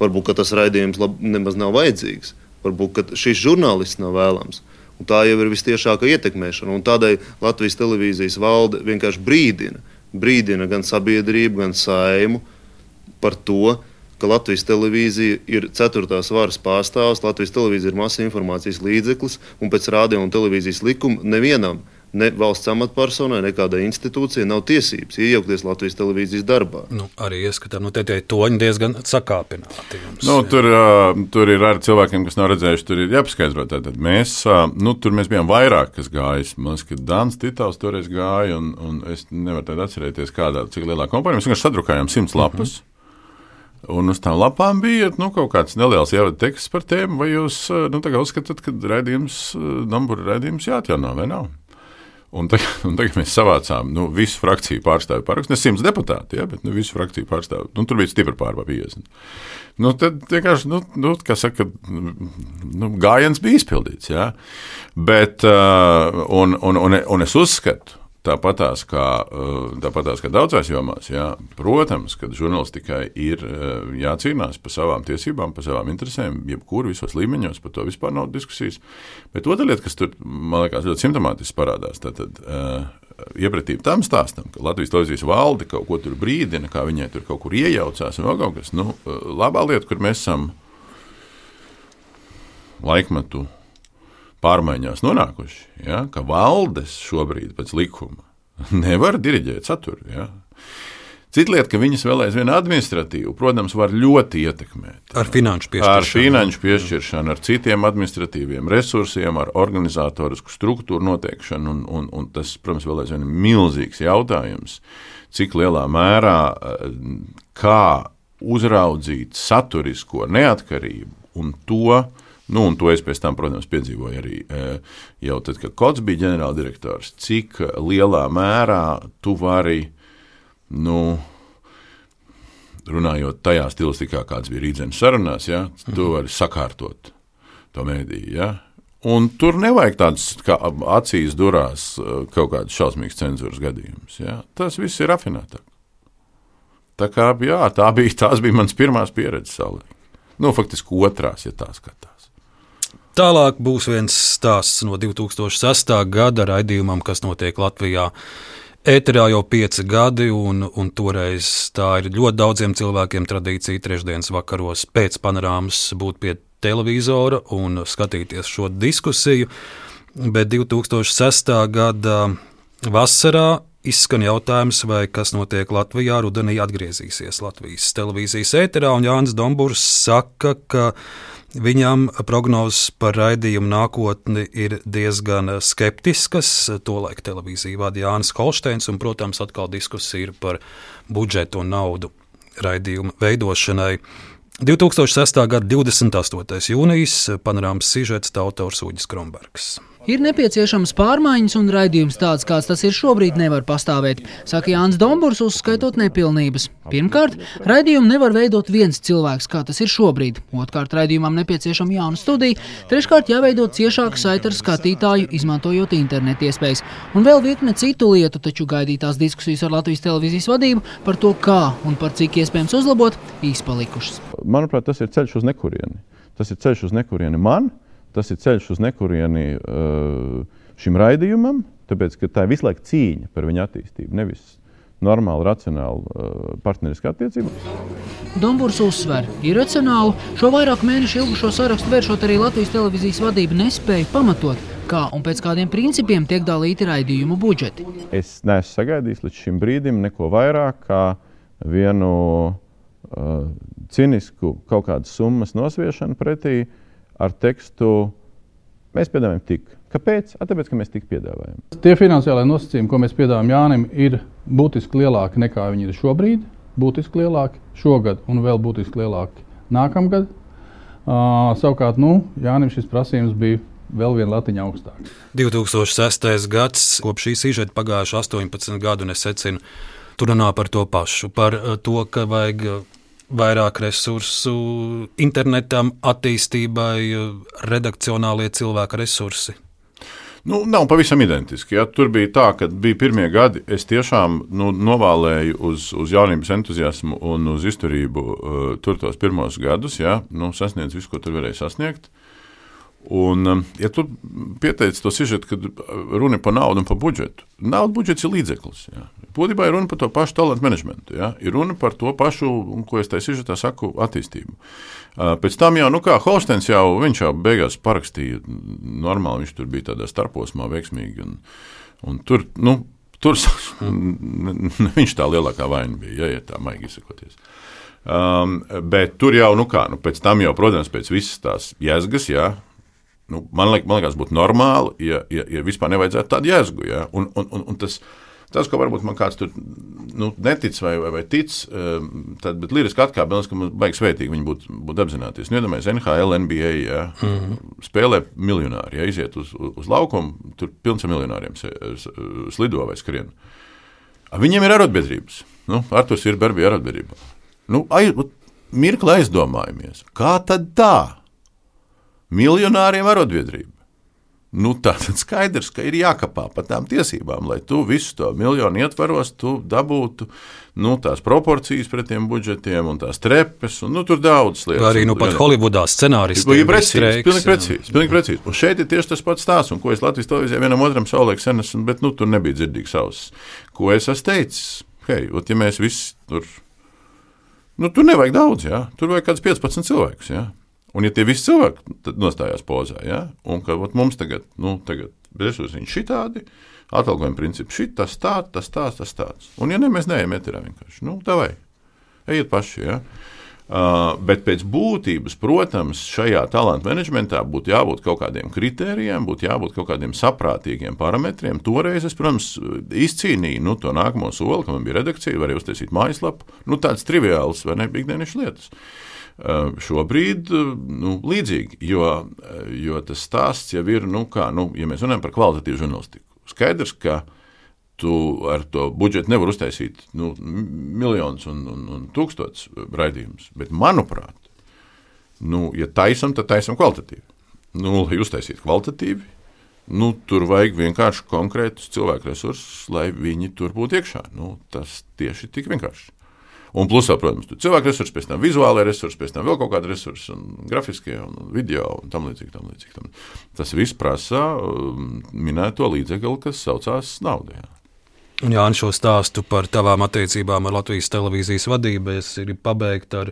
Varbūt tas raidījums lab, nemaz nav vajadzīgs. Varbūt šis žurnālists nav vēlams. Un tā jau ir visciešākā ietekmēšana. Un tādēļ Latvijas televīzijas valde vienkārši brīdina, brīdina gan sabiedrību, gan saimu par to, ka Latvijas televīzija ir ceturtās varas pārstāvs, Latvijas televīzija ir masa informācijas līdzeklis, un pēc rādio un televīzijas likuma nevienam ne valsts amatpersonai, ne kādai institūcijai nav tiesības iejaukties Latvijas televīzijas darbā. Nu, arī ieskatām, nu, te tie toņi diezgan sakāpināti. Jums, nu, tur, uh, tur ir arī cilvēkiem, kas nav redzējuši, tur ir jāpaskaidro. Tātad mēs, uh, nu, tur mēs bijām vairāk, kas gājis. Man liekas, ka Dans Titāls toreiz gāja, un, un es nevaru atcerēties, kādā, cik lielā kompānijā. Mēs vienkārši sadrukājām simts lapas. Mm -hmm. Un uz tām lapām bija nu, kaut kāds neliels ievadu teksts par tēmu, vai jūs nu, uzskatāt, ka raidījums, numuru raidījums jāatjauno vai nav? Un tagad, [laughs] un tagad mēs savācām nu, visu frakciju pārstāvju parakstu. Ne simts deputāti, ja, bet nu, visu frakciju pārstāvju. Nu, tur bija stipri pār 50. Nu, tad vienkārši, nu, nu, saka, nu, gājiens bija izpildīts. Ja. Bet, uh, un, un, un, un es uzskatu, Tāpatās kā, eh, tāpatās kā daudzās jomās, jā, protams, ka žurnālistikai ir eh, jācīnās par savām tiesībām, par savām interesēm, jebkur visos līmeņos, par to vispār nav diskusijas. Bet otra lieta, kas tur, man liekas, ļoti simptomātiski parādās, tad uh, iepratība tam stāstam, ka Latvijas televīzijas valde kaut ko tur brīdina, kā viņai tur kaut kur iejaucās un vēl kaut kas. Nu, labā lieta, kur mēs esam laikmetu pārmaiņās nonākuši, ja, ka valdes šobrīd pēc likuma [laughs] nevar diriģēt saturu. Ja. Cita lieta, ka viņas vēl aizvien administratīvi, protams, var ļoti ietekmēt. Ar finanšu piešķiršanu. Ar finanšu piešķiršanu, ar citiem administratīviem resursiem, ar organizatorisku struktūru noteikšanu. Un, un, un tas, protams, vēl aizvien ir milzīgs jautājums, cik lielā mērā kā uzraudzīt saturisko neatkarību un to, Nu, un to es pēc tam, protams, piedzīvoju arī e, jau tad, kad Kots bija ģenerāldirektors. Cik lielā mērā tu vari, nu, runājot tajā stilistikā, kāds bija rītdienas sarunās, ja, tu mhm. vari sakārtot to mēdīju. Ja. Un tur nevajag tādas acīs durās e, kaut kādas šausmīgas cenzūras gadījumus. Ja. Tas viss ir rafinētāk. Tā kā jā, tā bija, tās bija mans pirmās pieredzes saulē. Nu, faktiski otrās, ja tā skatās. Tālāk būs viens stāsts no 2006. gada raidījumam, kas notiek Latvijā. Ēterā jau pieci gadi, un, un toreiz tā ir ļoti daudziem cilvēkiem tradīcija trešdienas vakaros pēc panorāmas būt pie televizora un skatīties šo diskusiju. Bet 2006. gada vasarā izskan jautājums, vai kas notiek Latvijā rudenī atgriezīsies Latvijas televīzijas ēterā, un Jānis Dombūrs saka, ka Viņam prognozes par raidījumu nākotni ir diezgan skeptiskas. Tolaik televīzija vadīja Jānis Holsteins, un, protams, atkal diskusija ir par budžetu un naudu raidījumu veidošanai. 2006. gada 28. jūnijas panorāmas sižets autors Uģis Krombergs. Ir nepieciešams pārmaiņas, un raidījums tāds, kāds tas ir šobrīd, nevar pastāvēt, saka Jānis Dombors, uzskaitot nepilnības. Pirmkārt, raidījumu nevar veidot viens cilvēks, kā tas ir šobrīd. Otrkārt, raidījumam nepieciešama jauna studija. Treškārt, jāveido ciešāka saite ar skatītāju, izmantojot internetu iespējas. Un vēl virkne citu lietu, taču gaidītās diskusijas ar Latvijas televīzijas vadību par to, kā un par cik iespējams uzlabot, izpalikušas. Manuprāt, tas ir ceļš uz nekurieni. Tas ir ceļš uz nekurieni man tas ir ceļš uz nekurieni uh, šim raidījumam, tāpēc ka tā ir visu laiku cīņa par viņa attīstību. Nevis normāla, racionāla uh, partneriskā attiecība. Dombūrs uzsver, ir racionāli. Šo vairāku mēnešu ilgušo sarakstu vēršot arī Latvijas televīzijas vadība nespēja pamatot, kā un pēc kādiem principiem tiek dalīti raidījumu budžeti. Es neesmu sagaidījis līdz šim brīdim neko vairāk kā vienu uh, cinisku kaut kādas summas nosviešanu pretī uh, ar tekstu mēs piedāvājam tik. Kāpēc? A, tāpēc, ka mēs tik piedāvājam. Tie finansiālai nosacījumi, ko mēs piedāvājam Jānim, ir būtiski lielāki nekā viņi ir šobrīd. Būtiski lielāki šogad un vēl būtiski lielāki nākamgad. Uh, savukārt, nu, Jānis šis prasījums bija vēl viena latiņa augstāk. 2006. gads, kopš šī sižeta pagājuši 18 gadu, un es secinu, tur runā par to pašu, par to, ka vajag vairāk resursu internetam, attīstībai, redakcionālie cilvēku resursi. Nu, nav pavisam identiski. Ja. Tur bija tā, ka bija pirmie gadi, es tiešām nu, novēlēju uz, uz jaunības entuziasmu un uz izturību uh, tur tos pirmos gadus, ja, nu, sasniedz visu, ko tur varēja sasniegt. Un, um, ja tu pieteici to sižetu, kad runa ir par naudu un par budžetu, nauda budžets ir līdzeklis. Jā. Būtībā ir runa par to pašu talantu menedžmentu. Jā. Ir runa par to pašu, ko es tajā sižetā saku, attīstību. Uh, pēc tam jau, nu kā Holsteins jau, viņš jau beigās parakstīja normāli, viņš tur bija tādā starposmā veiksmīgi. Un, un tur, nu, tur [laughs] viņš tā lielākā vaina bija, ja, ja tā maigi izsakoties. Um, bet tur jau, nu kā, nu, pēc tam jau, protams, pēc visas tās jēzgas, jā, Nu, man, liek, man liekas, būtu normāli, ja, ja, ja vispār nevajadzētu tādu jēzgu. Ja? Un, un, un, un tas, tas, ko varbūt man kāds tur nu, netic vai, vai, vai tic, ehm, tad, bet liriski atkāpjas, ka mums baigs svētīgi viņi būtu būt apzināties. Nu, iedomājieties, NHL, NBA ja, mm -hmm. spēlē miljonāri, ja iziet uz, uz laukumu, tur pilns ar miljonāriem slido vai skrien. Viņiem ir arotbiedrības. Nu, Arthurs ir Berbija arotbiedrībā. Nu, aiz, mirkli aizdomājamies, kā tad tā? Miljonāriem arotbiedrība. Nu, tā tad skaidrs, ka ir jākapā par tām tiesībām, lai tu visu to miljonu ietvaros, tu dabūtu nu, tās proporcijas pret tiem budžetiem un tās trepes. Un, nu, tur daudz lietas. Arī nu, pat jā, Holivudā scenārists ir precīzi. Pilnīgi precīzi, pilnīgi precīzi. Un šeit ir tieši tas pats stāsts, un ko es Latvijas televīzijā vienam otram saulēk sen esmu, bet nu, tur nebija dzirdīgs auss. Ko es esmu teicis? Hei, ot, ja mēs visi tur, nu, tur nevajag daudz, jā. tur vajag kāds 15 cilvēkus. Jā. Un, ja tie visi cilvēki nostājās pozā, ja, un ka ot, mums tagad, nu, tagad resursi šitādi, atalgojuma princips šit, tas tāds, tas tāds, tas tāds. Un, ja ne, mēs neejam eterā vienkārši, nu, tā vai, ejiet paši, ja. Uh, bet pēc būtības, protams, šajā talantu menedžmentā būtu jābūt kaut kādiem kritērijiem, būtu jābūt kaut kādiem saprātīgiem parametriem. Toreiz es, protams, izcīnīju nu, to nākamo soli, ka man bija redakcija, varēja uztaisīt mājaslapu. Nu, tāds triviāls vai ne ikdienas lietas. Uh, šobrīd eh, nu, līdzīgi, jo, eh, jo tas stāsts jau ir, nu, kā, nu, ja mēs runājam par kvalitatīvu žurnālistiku. Skaidrs, ka tu ar to budžetu nevari uztaisīt nu, miljonus un, un, un tūkstošus raidījumus, bet manuprāt, nu, ja taisam, tad taisam kvalitatīvi. Nu, lai uztaisītu kvalitatīvi, nu, tur vajag vienkārši konkrētus cilvēku resursus, lai viņi tur būtu iekšā. Nu, tas tieši tik vienkārši. Un plusā, protams, cilvēku resursi, pēc tam vizuālai resursi, pēc tam vēl kaut kāda resursa, un grafiskie, un video, un tam līdzīgi. Tam līdzīgi. Tas viss prasa um, minēto līdzekli, kas saucās naudā. Un Jā, šo stāstu par tavām attiecībām ar Latvijas televīzijas vadību es gribu pabeigt ar,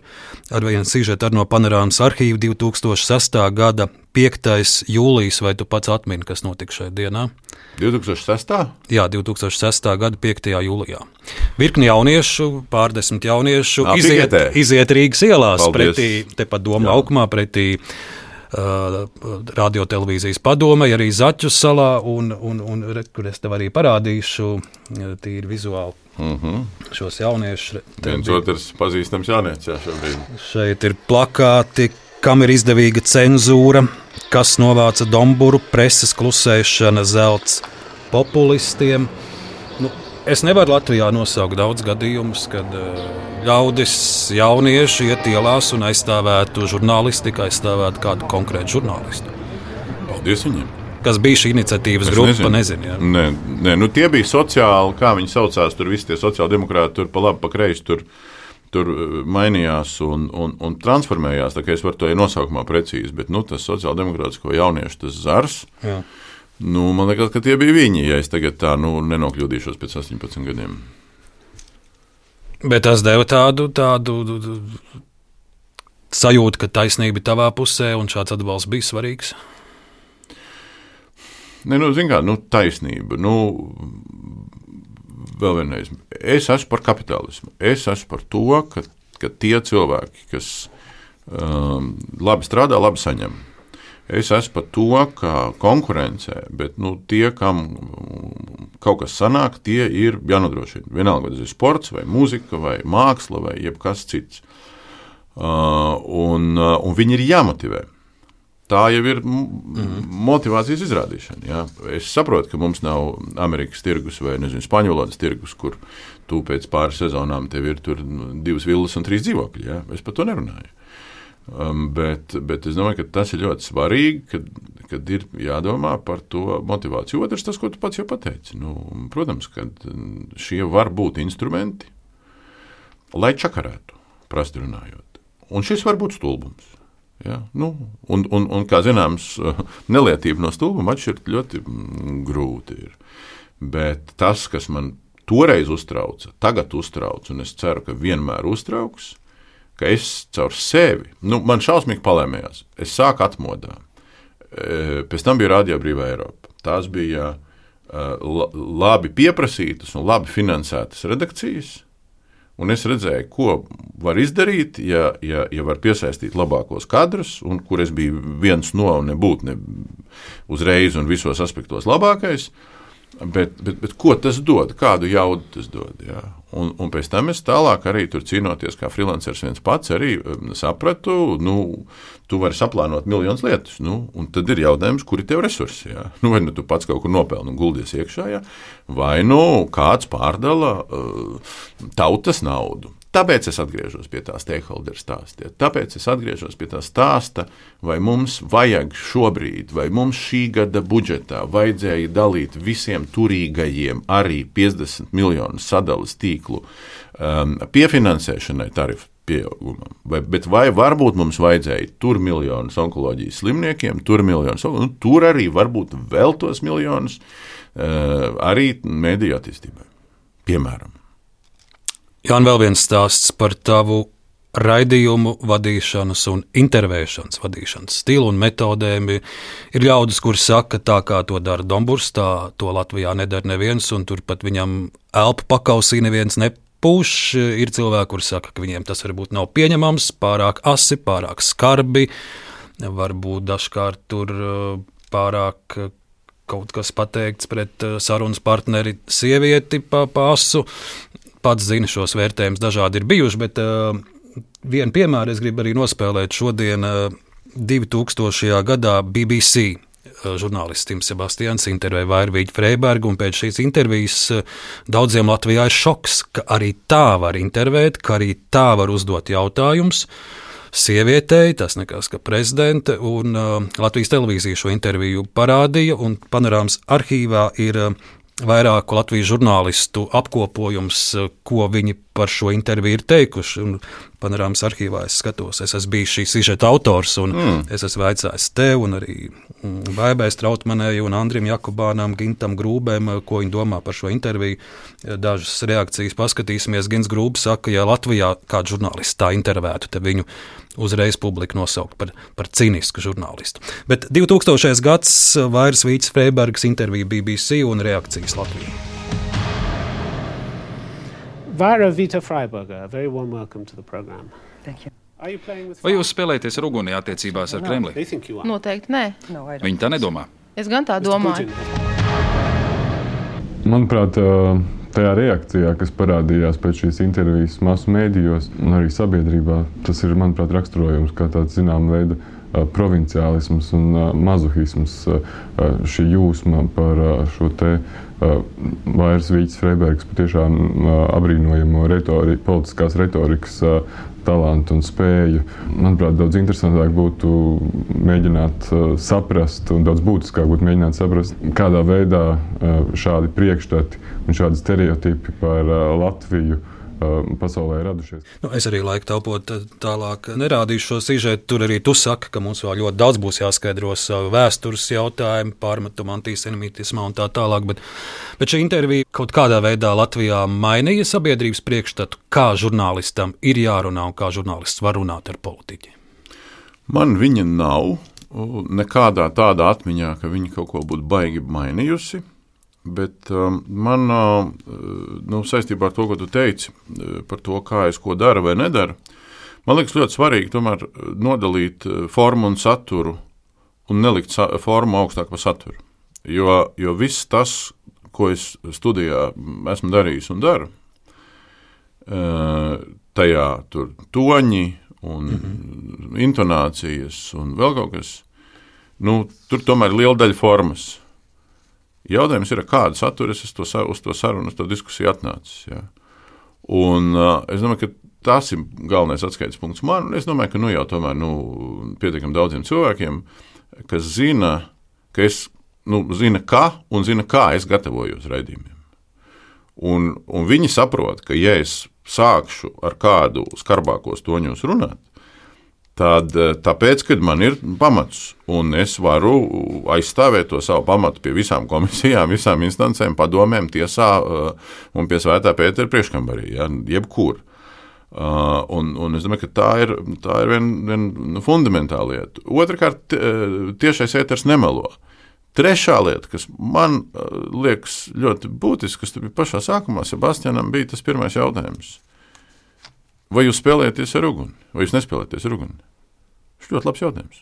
ar vienu sižetu no panorāmas arhīva 2006. gada 5. jūlijas, vai tu pats atmini, kas notika šajā dienā? 2006. Jā, 2006. gada 5. jūlijā. Virkni jauniešu, pārdesmit jauniešu, Nā, iziet, piketē. iziet Rīgas ielās, Paldies. pretī, tepat Doma laukumā, pretī Uh, radiotelevīzijas padomē, arī Zaķu salā, un, un, un re, kur es tev arī parādīšu, tīri vizuāli. Mm -hmm. Šos jauniešus. Viens otrs pazīstams jaunietis jā, šobrīd. Šeit ir plakāti, kam ir izdevīga cenzūra, kas novāca Domburu, preses klusēšana, zelts populistiem. Nu, es nevaru Latvijā nosaukt daudz gadījumus, kad uh, ļaudis, jaunieši iet ielās un aizstāvētu žurnālistiku, aizstāvētu kādu konkrētu žurnālistu. Paldies viņiem! Kas bija šī iniciatīvas es grupa? Nezinu. Ja. Nē, nē, nu tie bija sociāli, kā viņi saucās, tur visi tie sociāldemokrāti, tur pa labi, pa kreisi. Tur, tur uh, mainījās un, un, un transformējās. Es varu to nosaukumā precīzi, bet nu, tas sociāldemokrātisko jauniešu tas zars. Jā. Nu, man liekas, ka tie bija viņi, ja es tagad tā nu, nenokļūdīšos pēc 18 gadiem. Bet tas deva tādu, tādu sajūtu, ka taisnība ir tavā pusē un šāds atbalsts bija svarīgs. Ne, nu, kā, nu, taisnība. Nu, vēl vienreiz, es esmu par kapitālismu. Es esmu par to, ka, ka tie cilvēki, kas um, labi strādā, labi saņem. Es esmu par to, ka konkurencē, bet nu, tie, kam kaut kas sanāk, tie ir jānodrošina. Vienalga, vai tas ir sports, vai mūzika, vai māksla, vai jebkas cits. Uh, un, uh, un viņi ir jāmotivē. Tā jau ir mm. motivācijas izrādīšana. Jā. Es saprotu, ka mums nav Amerikas tirgus vai nezinu, Spāņu valodas tirgus, kur tu pēc pāris sezonām tev ir divas vilnas un trīs dzīvokļi. Jā. Es par to nerunāju. Um, bet, bet es domāju, ka tas ir ļoti svarīgi, kad, kad ir jādomā par to motivāciju. Otrs, tas, ko tu pats jau pateici. Nu, protams, ka šie var būt instrumenti, lai čakarētu, prasti runājot. Un šis var būt stulbums. Ja? Nu, un, un, un, kā zināms, [laughs] nelietība no stulbuma atšķirt ļoti mm, grūti. Ir. Bet tas, kas man toreiz uztrauca, tagad uztrauc, un es ceru, ka vienmēr uztrauks, ka es caur sevi, nu, man šausmīgi palēmējās, es sāku atmodāt. E, pēc tam bija Radio Brīvā Eiropa. Tās bija e, labi pieprasītas un labi finansētas redakcijas. Un es redzēju, ko var izdarīt, ja, ja, ja var piesaistīt labākos kadrus, un kur es biju viens no un nebūtu ne uzreiz un visos aspektos labākais. Bet, bet, bet ko tas dod? Kādu jaudu tas dod? Jā? Un, un pēc tam es tālāk arī tur cīnoties, kā freelanceris viens pats, arī um, sapratu, nu, tu vari saplānot miljonus lietas. Nu, un tad ir jautājums, kur ir tev resursi. Jā? Nu, vai nu tu pats kaut kur nopelni un guldies iekšā, jā? vai nu kāds pārdala uh, tautas naudu. Tāpēc es atgriežos pie tā stakeholder stāsta. Tāpēc es atgriežos pie tā stāsta, vai mums vajag šobrīd, vai mums šī gada budžetā vajadzēja dalīt visiem turīgajiem arī 50 miljonu sadalas tīklu um, piefinansēšanai tarifu pieaugumam. Vai, bet vai varbūt mums vajadzēja tur miljonus onkoloģijas slimniekiem, tur miljonus, nu, tur arī varbūt vēl tos miljonus uh, arī mediju attīstībai, piemēram. Jā, un vēl viens stāsts par tavu raidījumu vadīšanas un intervēšanas vadīšanas stilu un metodēm. Ir ļaudis, kuriem saka, tā kā to dara Dombūrs, tā to Latvijā nedara neviens, un turpat viņam elpu pakausī neviens nepūš. Ir cilvēki, kuriem saka, ka viņiem tas varbūt nav pieņemams, pārāk asi, pārāk skarbi, varbūt dažkārt tur uh, pārāk uh, kaut kas pateikts pret uh, sarunas partneri, sievieti pa pasu pats zina, šos vērtējumus dažādi ir bijuši, bet uh, vienu piemēru es gribu arī nospēlēt šodien. Uh, 2000. gadā BBC uh, žurnālists Tims Sebastians intervēja Vairvīģu Freibergu, un pēc šīs intervijas uh, daudziem Latvijā ir šoks, ka arī tā var intervēt, ka arī tā var uzdot jautājumus. Sievietei, tas nekas, ka prezidente un uh, Latvijas televīzija šo interviju parādīja, un panorāmas arhīvā ir uh, vairāku Latvijas žurnālistu apkopojums, ko viņi par šo interviju ir teikuši. Un panorāmas arhīvā es skatos, es esmu bijis šī sižeta autors, un mm. es esmu vaicājis tev, un arī Baibai Strautmanai, un Andrim Jakubānam, Gintam Grūbēm, ko viņi domā par šo interviju. Dažas reakcijas paskatīsimies. Gins Grūbs saka, ja Latvijā kāds žurnālists tā intervētu, tad viņu uzreiz publika nosaukt par, par cīnisku žurnālistu. Bet 2000. gads vairs Vīts Freibergs intervija BBC un reakcijas Latvijā. Vara Vita Freiberger, very warm welcome to the program. Thank you. Vai jūs spēlēties ar uguni attiecībās ar Kremli? Noteikti nē. Viņi tā nedomā. Es gan tā domāju. Manuprāt, tajā reakcijā, kas parādījās pēc šīs intervijas masu mēdījos un arī sabiedrībā, tas ir, manuprāt, raksturojums kā tāds zināms veids provinciālisms un mazuhisms, šī jūsma par šo te Vairs Vīķis Freibergs patiešām apbrīnojamo retori, politiskās retorikas talantu un spēju. Manuprāt, daudz interesantāk būtu mēģināt saprast, un daudz būtiskāk būtu mēģināt saprast, kādā veidā šādi priekšstati un šādi stereotipi par Latviju pasaulē radušies. Nu, es arī laiku taupot tālāk nerādīšu šo sižetu. Tur arī tu saki, ka mums vēl ļoti daudz būs jāskaidro vēstures jautājumu, pārmetumu antisemītismā un tā tālāk. Bet, bet šī intervija kaut kādā veidā Latvijā mainīja sabiedrības priekšstatu, kā žurnālistam ir jārunā un kā žurnālists var runāt ar politiķiem. Man viņa nav nekādā tādā atmiņā, ka viņa kaut ko būtu baigi mainījusi. Bet um, man, uh, nu, saistībā ar to, ko tu teici uh, par to, kā es ko daru vai nedaru, man liekas ļoti svarīgi tomēr nodalīt uh, formu un saturu un nelikt sa formu augstāk par saturu. Jo, jo viss tas, ko es studijā esmu darījis un daru, uh, tajā tur toņi un mm -hmm. intonācijas un vēl kaut kas. Nu, tur tomēr ir liela daļa formas. Jautājums ir, kādu saturu es to, uz to sarunu, uz to diskusiju atnācis. Ja? Un, uh, es domāju, ka tas ir galvenais atskaites punkts man. Es domāju, ka nu, jau tomēr nu, pietiekami daudziem cilvēkiem, kas zina, ka es nu, zina, kā un zina, kā es gatavojos raidījumiem. Un, un viņi saprot, ka ja es sākšu ar kādu skarbākos toņos runāt, tad eh, tāpēc, kad man ir pamats, un es varu aizstāvēt to savu pamatu pie visām komisijām, [laughs] visām instancēm, padomēm, tiesā eh, un pie svētā Pētera priekškambarī, ja, jebkur. Uh, un, un es domāju, ka tā ir, tā ir viena vien fundamentāla lieta. Otrakārt, tiešais ēters nemelo. Trešā lieta, kas man uh, liekas ļoti būtiska, kas bija pašā sākumā, Sebastianam bija tas pirmais jautājums. Vai jūs spēlējaties ar uguni, vai jūs nespēlējaties ar uguni? Tas ļoti labs jautājums.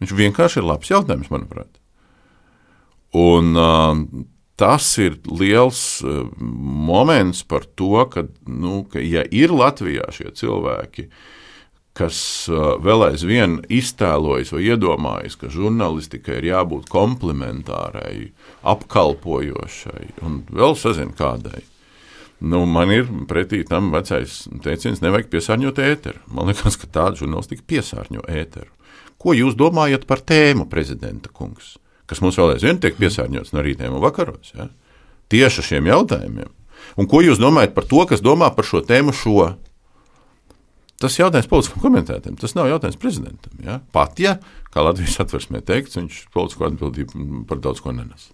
Viņš vienkārši ir labs jautājums, manuprāt. Un, uh, tas ir liels uh, moments par to, ka, nu, ka ja ir Latvijā šie cilvēki, uh, kas vēl aizvien iztēlojas vai iedomājas, ka žurnālistikai ir jābūt komplementārai, apkalpojošai un vēl sazina kādai. Nu, man ir pretī tam vecais teiciens, nevajag piesārņot ēteru. Man liekas, ka tāda žurnālistika piesārņo ēteru. Ko jūs domājat par tēmu, prezidenta kungs, kas mums vēl aizvien tiek piesārņots no rītiem un vakaros? Ja? Tieši šiem jautājumiem. Un ko jūs domājat par to, kas domā par šo tēmu šo? Tas ir jautājums politiskam komentētājam, tas nav jautājums prezidentam. Ja? Pat ja, kā Latvijas atversmē teikts, viņš politisko atbildību par daudz ko nenes.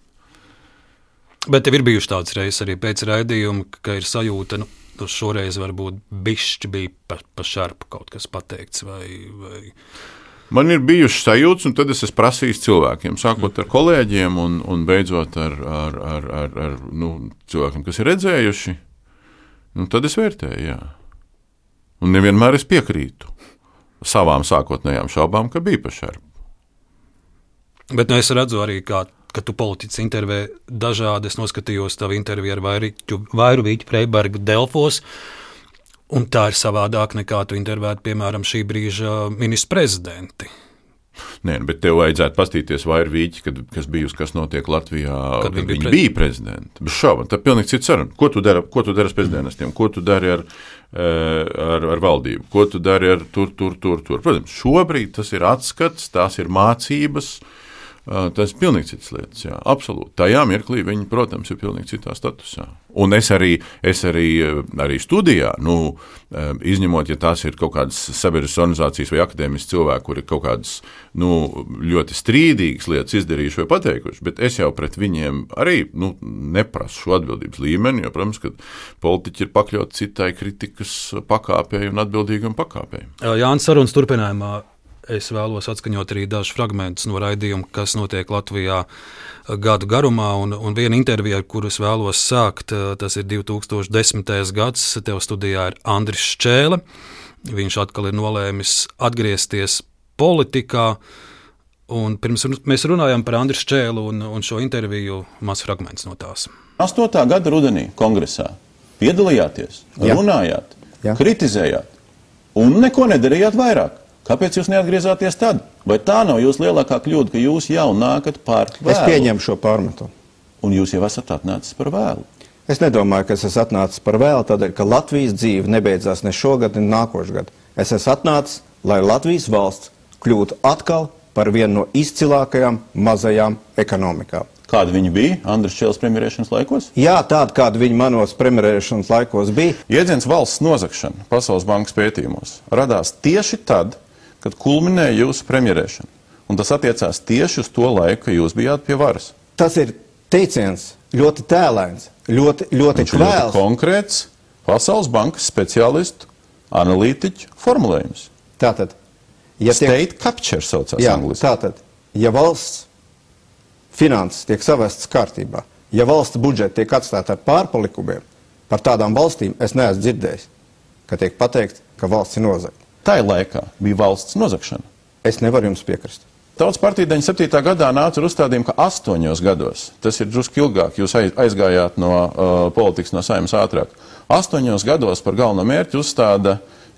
Bet tev ir bijušas tādas reizes arī pēc raidījuma, ka ir sajūta, nu, nu šoreiz varbūt bišķi bija pa, pa šarpu kaut kas pateikts. Vai, vai... Man ir bijušas sajūtas, un tad es esmu prasījis cilvēkiem, sākot ar kolēģiem un, un beidzot ar, ar, ar, ar, ar nu, cilvēkiem, kas ir redzējuši. Nu, tad es vērtēju, jā. Un nevienmēr es piekrītu savām sākotnējām šaubām, ka bija pašērba. Bet nu, es redzu arī, kā, ka tu politiķis intervē dažādi. Es noskatījos tavu interviju ar Vairu Vīķu Freibergu Delfos. Un tā ir savādāk nekā tu intervētu, piemēram, šī brīža ministru prezidenti. Nē, bet tev vajadzētu paskatīties vairāk vīķi, kad, kas bija uz kas notiek Latvijā, kad, kad viņi bija, bija prezidenti. Bez šaubām, tā ir pilnīgi cits saruna. Ko tu dari, ko tu dari ar prezidentiem, ko tu dari ar, eh, ar, ar valdību, ko tu dari ar tur, tur, tur, tur. Protams, šobrīd tas ir atskats, tās ir mācības. Tas ir pilnīgi cits lietas. Jā, absolūti. Tajā mirklī viņi, protams, ir pilnīgi citā statusā. Un es arī, es arī, arī studijā, nu, izņemot, ja tās ir kaut kādas sabiedriskas organizācijas vai akadēmiskas cilvēki, kuri kaut kādas nu, ļoti strīdīgas lietas izdarījuši vai pateikuši, bet es jau pret viņiem arī nu, neprasu šo atbildības līmeni, jo, protams, ka politiķi ir pakļauti citai kritikas pakāpei un atbildīgam pakāpei. Jānis Sarunas turpinājumā es vēlos atskaņot arī dažus fragmentus no raidījuma, kas notiek Latvijā uh, gadu garumā. Un, un viena intervija, ar kuru es vēlos sākt, uh, tas ir 2010. gads. Tev studijā ir Andris Čēle. Viņš atkal ir nolēmis atgriezties politikā. Un pirms mēs runājam par Andriu Čēlu un, un šo interviju, mazs fragments no tās. 8. gada rudenī kongresā piedalījāties, Jā. runājāt, Jā. kritizējāt un neko nedarījāt vairāk. Kāpēc jūs neatgriezāties tad? Vai tā nav jūsu lielākā kļūda, ka jūs jau nākat par vēlu? Es pieņemu šo pārmetumu. Un jūs jau esat atnācis par vēlu. Es nedomāju, ka es esmu atnācis par vēlu, tādēļ, ka Latvijas dzīve nebeidzās ne šogad, ne nākošais gads. Es esmu atnācis, lai Latvijas valsts kļūtu atkal par vienu no izcilākajām mazajām ekonomikām. Kāda viņa bija Andris Čēlis premjerēšanas laikos? Jā, tāda, kāda viņa manos premjerēšanas laikos bija. Jēdziens valsts nozagšana Pasaules bankas pētījumos radās tieši tad, kad kulminēja jūsu premjerēšana. Un tas attiecās tieši uz to laiku, kad jūs bijāt pie varas. Tas ir teiciens ļoti tēlēns, ļoti, ļoti Viņš kvēls. Ļoti konkrēts Pasaules bankas speciālistu, analītiķu formulējums. Tātad, ja State tiek... capture saucās jā, angliski. Tātad, ja valsts finanses tiek savestas kārtībā, ja valsts budžeta tiek atstāta ar pārpalikumiem, par tādām valstīm es neesmu dzirdējis, ka tiek pateikts, ka valsts ir nozagta tajā laikā bija valsts nozagšana. Es nevaru jums piekrist. Tautas partija 97. gadā nāca ar uzstādījumu, ka astoņos gados, tas ir drusku ilgāk, jūs aizgājāt no uh, politikas, no saimnes ātrāk. Astoņos gados par galveno mērķi uzstāda,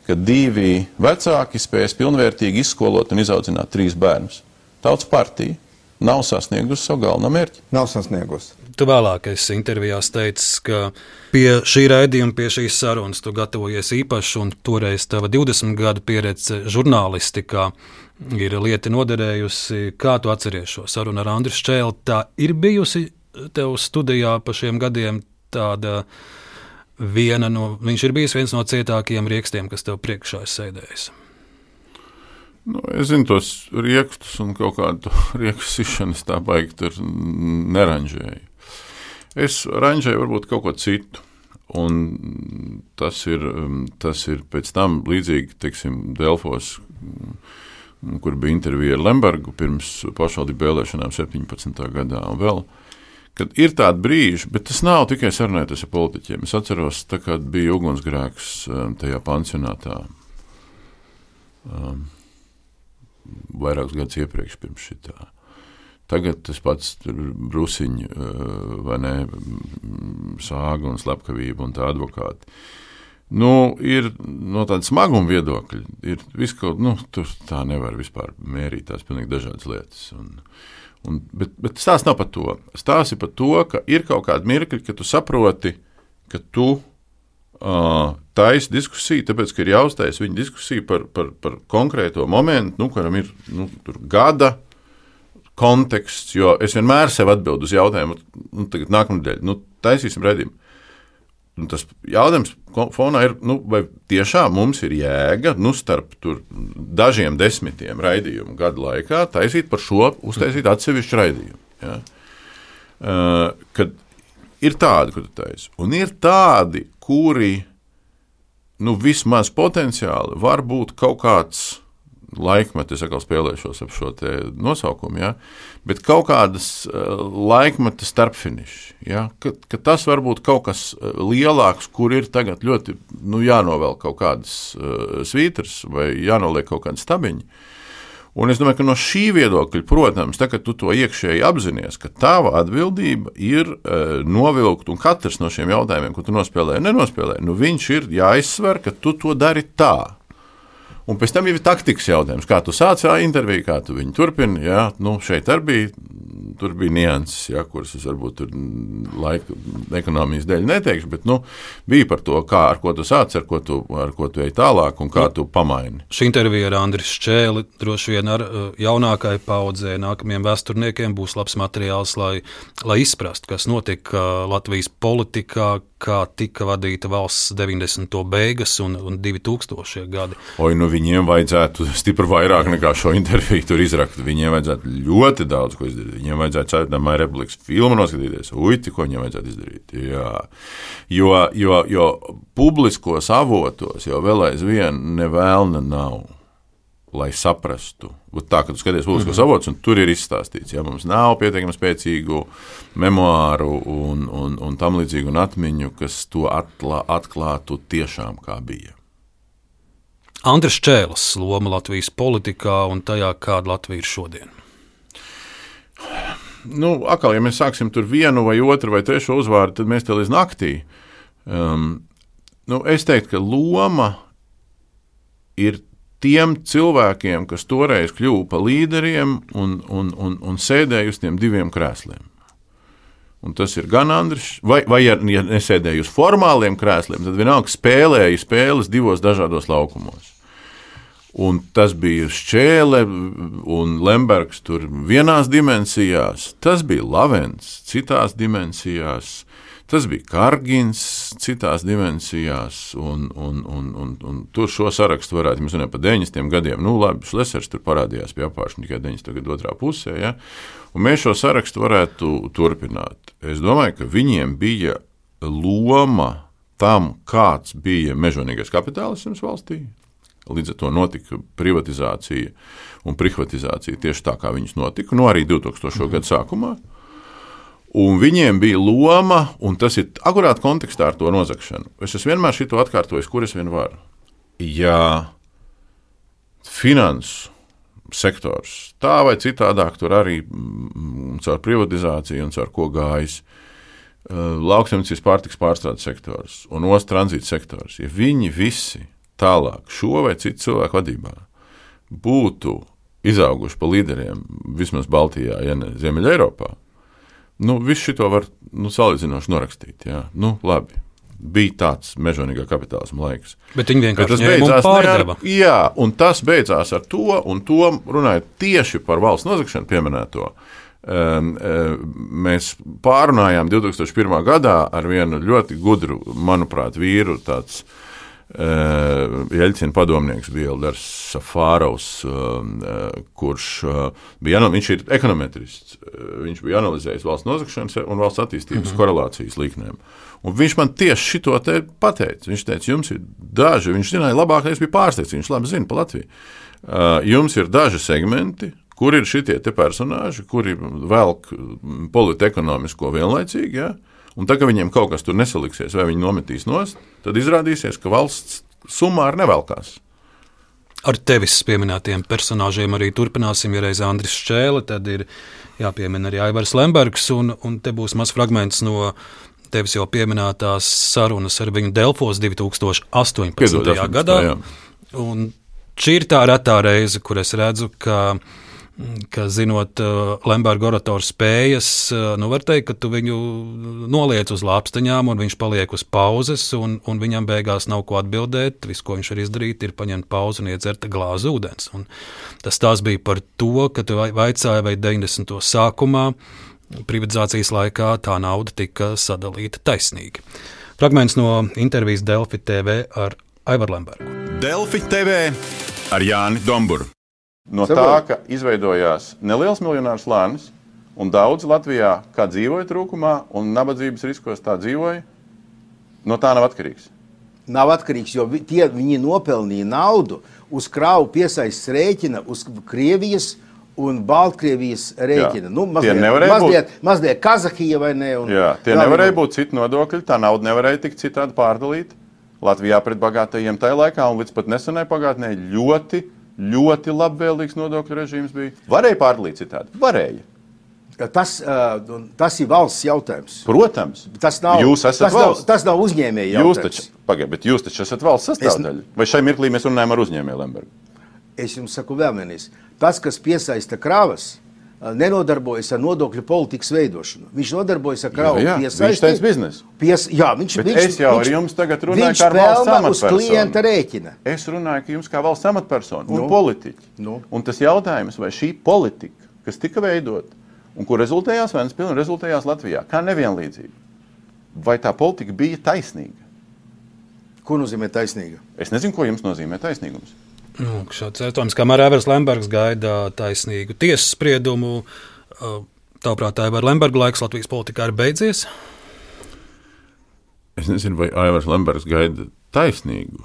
ka divi vecāki spēs pilnvērtīgi izskolot un izaudzināt trīs bērnus. Tautas partija nav sasniegusi savu galveno mērķi. Nav sasniegusi. Tu vēlākais intervijās teici, ka pie šī raidījuma, pie šīs sarunas tu gatavojies īpaši, un toreiz tava 20 gadu pieredze žurnālistikā ir lieti noderējusi. Kā tu atceries šo sarunu ar Andriu Čēlu? Tā ir bijusi tev studijā pa šiem gadiem tāda viena no, viņš ir bijis viens no cietākajiem rīkstiem, kas tev priekšā ir sēdējis. Nu, es zinu tos rīkstus un kaut kādu [laughs] rīku sišanas tā baigi tur neranžēju. Es ranžēju varbūt kaut ko citu. Un tas ir, tas ir pēc tam līdzīgi, teiksim, Delfos, kur bija intervija ar Lembergu pirms pašvaldību vēlēšanām 17. gadā. Un vēl, kad ir tādi brīži, bet tas nav tikai sarunāties ar politiķiem. Es atceros, kad bija ugunsgrēks tajā pansionātā um, vairākus gadus iepriekš pirms šitā. Tagad tas pats brusiņš, uh, vai ne, sāga un slepkavība un tā advokāti. Nu, ir no tāda smaguma viedokļa, ir viss kaut nu, tur tā nevar vispār mērīt tās pilnīgi dažādas lietas. Un, un, bet, bet stāsts nav par to. Stāsts ir par to, ka ir kaut kādi mirkļi, ka tu saproti, ka tu uh, taisi diskusiju, tāpēc, ka ir jāuztais viņa diskusija par, par, par konkrēto momentu, nu, kuram ir nu, gada konteksts, jo es vienmēr sev atbildu uz jautājumu, nu, tagad nākamā nedēļa, nu, taisīsim redzējumu. Un tas jautājums fonā ir, nu, vai tiešām mums ir jēga nu, starp dažiem desmitiem raidījumu gadu laikā taisīt par šo, uztaisīt atsevišķu raidījumu. Ja? Uh, kad ir tādi, kur taisa, un ir tādi, kuri nu, vismaz potenciāli var būt kaut kāds laikmetu, es spēlēšos ap šo nosaukumu, ja? bet kaut kādas uh, laikmeta starpfiniši. Ja? Ka, ka tas var būt kaut kas uh, lielāks, kur ir tagad ļoti nu, jānovelk kaut kādas uh, svītras vai jānoliek kaut kādi stabiņi. Un es domāju, ka no šī viedokļa, protams, tā, tu to iekšēji apzinājies, ka tava atbildība ir uh, novilkt, un katrs no šiem jautājumiem, ko tu nospēlēji, nenospēlēji, nu, viņš ir jāizsver, ka tu to dari tā. Un pēc tam ir taktikas jautājums, kā tu sāci interviju, kā tu viņu turpini. Jā, nu, šeit arī bija tur bija nianses, ja, kuras es varbūt tur laika ekonomijas dēļ neteikšu, bet nu, bija par to, kā, ar ko tu sāc, ar ko tu, ar ko tu ej tālāk un kā nu, tu pamaini. Šī intervija ar Andriu Čēli droši vien ar uh, jaunākai paudzē, nākamajiem vēsturniekiem būs labs materiāls, lai, lai izprastu, kas notika Latvijas politikā, kā tika vadīta valsts 90. beigas un, un 2000. gadi. Oi, nu viņiem vajadzētu stipri vairāk nekā šo interviju tur izrakt. Viņiem vajadzētu ļoti daudz ko izdarīt. Viņiem vajadzētu Ceturtajā republikas filmu noskatīties, uiti, ko viņiem vajadzētu izdarīt. Jā. Jo, jo, jo publiskos avotos jau vēl aizvien nevēlna nav. Lai saprastu, Bet tā, ka tu skaties publiskos mm -hmm. avotus, un tur ir izstāstīts, ja mums nav pietiekami spēcīgu memoāru un, un, un tam līdzīgu atmiņu, kas to atklā, atklātu tiešām kā bija. Andris Čēlis loma Latvijas politikā un tajā, kāda Latvija ir šodien nu, atkal, ja mēs sāksim tur vienu vai otru vai trešo uzvārdu, tad mēs te līdz naktī. Um, nu, es teiktu, ka loma ir tiem cilvēkiem, kas toreiz kļuva par līderiem un, un, un, un sēdēja uz tiem diviem krēsliem. Un tas ir gan Andris, vai, vai ja, ja nesēdēja uz formāliem krēsliem, tad vienalga spēlēja spēles divos dažādos laukumos. Un tas bija Šķēle un Lembergs tur vienās dimensijās, tas bija Lavens citās dimensijās, tas bija Kargins citās dimensijās, un, un, un, un, un tur šo sarakstu varētu, mēs runājam par 90 gadiem, nu labi, Šlesers tur parādījās pie apāršņa tikai 90 gadu otrā pusē, ja? un mēs šo sarakstu varētu turpināt. Es domāju, ka viņiem bija loma tam, kāds bija mežonīgais kapitālisms valstī, Līdz ar to notika privatizācija un privatizācija tieši tā, kā viņas notika, nu arī 2000. Mhm. gadu sākumā. Un viņiem bija loma, un tas ir akurāt kontekstā ar to nozagšanu. Es esmu vienmēr šo atkārtojis, kur es vien varu. Ja finansu sektors tā vai citādāk tur arī mm, caur privatizāciju un caur ko gājis, uh, lauksaimniecības pārtiks pārstrādes sektors un ostas tranzīta sektors, ja viņi visi tālāk šo vai citu cilvēku vadībā būtu izauguši par līderiem vismaz Baltijā, ja ne Ziemeļā Eiropā, nu, visu šo var nu, salīdzinoši norakstīt. Jā. Nu, labi, bija tāds mežonīgā kapitālisma laiks. Bet viņi vienkārši ne pārdeva. Ar, jā, un tas beidzās ar to, un to runājot tieši par valsts nozagšanu pieminēto. Um, mēs pārunājām 2001. gadā ar vienu ļoti gudru, manuprāt, vīru. Tāds, uh, Jeļcina padomnieks bija Eldars Safārovs, um, uh, kurš uh, bija, viņš ir ekonometrists. Viņš bija analizējis valsts nozagšanas un valsts attīstības Mhm. korelācijas liknēm. Un viņš man tieši šo te pateica. Viņš teica, jums ir daži, viņš zināja labāk, es biju pārsteigts, viņš labi zina pa Latviju. Jums ir daži segmenti, kur ir šie personāļi, kuri velk mm, politekonomisko vienlaicīgi. Ja? Un tā, ka viņiem kaut kas tur nesaliksies, vai viņi nometīs nost, tad izrādīsies, ka valsts summā arī nevelkās. Ar tevis pieminētiem personāžiem arī turpināsim. Ja reiz Andris Šķēle, tad ir jāpiemina arī Aivars Lembergs, un, un te būs mazs fragments no tevis jau pieminētās sarunas ar viņu Delfos 2018. Piedod, 18. gadā. jā. Un šī ir tā retā reize, kur es redzu, ka, ka zinot uh, Lemberga oratoru spējas, uh, nu var teikt, ka tu viņu noliec uz lāpstiņām, un viņš paliek uz pauzes, un, un viņam beigās nav ko atbildēt. Viss, ko viņš var izdarīt, ir paņemt pauzi un iedzert glāzi ūdens. Un tas tās bija par to, ka tu vai- vaicāji, vai 90. sākumā privatizācijas laikā tā nauda tika sadalīta taisnīgi. Fragments no intervijas Delfi TV ar Aivaru Lembergu. Delfi TV ar Jāni Domburu. No tā, Saprot. ka izveidojās neliels miljonārs slānis, un daudz Latvijā kā dzīvoja trūkumā, un nabadzības riskos tā dzīvoja, no tā nav atkarīgs. Nav atkarīgs, jo tie viņi nopelnīja naudu uz kravu piesaistes rēķina, uz Krievijas un Baltkrievijas rēķina. Jā. Nu, Tie mazliet, nevarēja būt- mazliet, mazliet Kazahija vai ne? Un, Jā, tie nevarēja būt citi nodokļi, tā nauda nevarēja tikt citādi pārdalīta. Latvijā pret bagātajiem tajā laikā un līdz pat nesenai pagātnē ļoti, ļoti labvēlīgs nodokļu režīms bija. Varēja pārdalīt citādi. Varēja. Tas, uh, tas ir valsts jautājums. Protams, Tas nav, Jūs esat tas nav, valsts. tas nav uzņēmēji Jūs taču, pagaid, bet jūs taču esat valsts sastāvdaļa. Vai šai mirklī mēs runājam ar uzņēmēju Lembergu? Es jums saku vēlreiz, tas, kas piesaista kravas, uh, nenodarbojas ar nodokļu politikas veidošanu. Viņš nodarbojas ar kravu piesaisti. viņš biznesu. Pies, jā, viņš, Bet viņš, es jau viņš, ar jums tagad runāju kā ar valsts amatpersonu. klienta rēķina. Es runāju, ka jums kā valsts amatpersona un Nu. politiķi. Nu. Un tas jautājums, vai šī politika, kas tika veidota un kur rezultējās Vēnspilsnē un rezultējās Latvijā, kā nevienlīdzība, vai tā politika bija taisnīga? Ko nozīmē taisnīga? Es nezinu, ko jums nozīmē taisnīgums. Nu, šāds jautājums, kamēr Evers Lembergs gaida taisnīgu tiesas spriedumu, uh, tavuprāt, Evers Lemberga laiks Latvijas politikā ir beidzies? Es nezinu, vai Aivars Lembergs gaida taisnīgu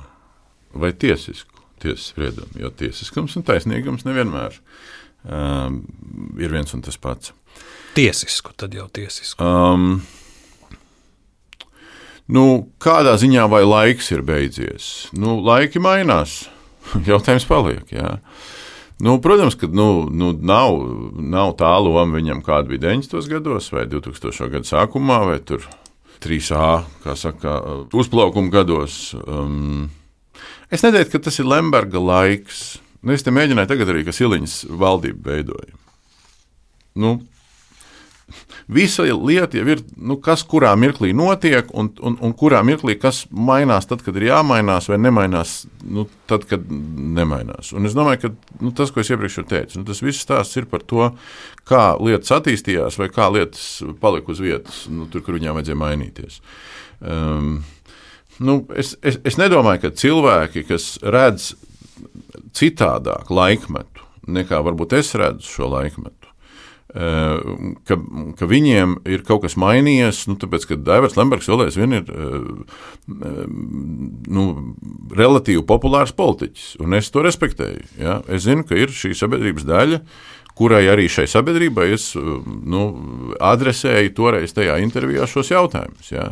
vai tiesisku tiesas spriedumu, jo tiesiskums un taisnīgums nevienmēr um, ir viens un tas pats. Tiesisku, tad jau tiesisku. Um, nu, kādā ziņā vai laiks ir beidzies? Nu, laiki mainās. [laughs] Jautājums paliek. Jā. Nu, protams, ka nu, nu, nav, nav tā loma viņam, kāda bija 90. gados vai 2000. gada sākumā, vai 3A, kā saka, uzplaukuma gados. Um, es neteiktu, ka tas ir Lemberga laiks. Nu, es te mēģināju tagad arī, kas Iliņas valdību veidoja. Nu, Visa lieta jau ir, nu, kas kurā mirklī notiek, un, un, un kurā mirklī kas mainās, tad, kad ir jāmainās, vai nemainās, nu, tad, kad nemainās. Un es domāju, ka nu, tas, ko es iepriekš teicu, nu, tas viss stāsts ir par to, kā lietas attīstījās, vai kā lietas palika uz vietas, nu, tur, kur viņām vajadzēja mainīties. Um, nu, es, es, es nedomāju, ka cilvēki, kas redz citādāk laikmetu, nekā varbūt es redzu šo laikmetu, ka, ka viņiem ir kaut kas mainījies, nu, tāpēc, ka Daivers Lembergs vēl aizvien ir eh, nu, relatīvi populārs politiķis, un es to respektēju. Ja? Es zinu, ka ir šī sabiedrības daļa, kurai arī šai sabiedrībai es nu, adresēju toreiz tajā intervijā šos jautājumus. Ja?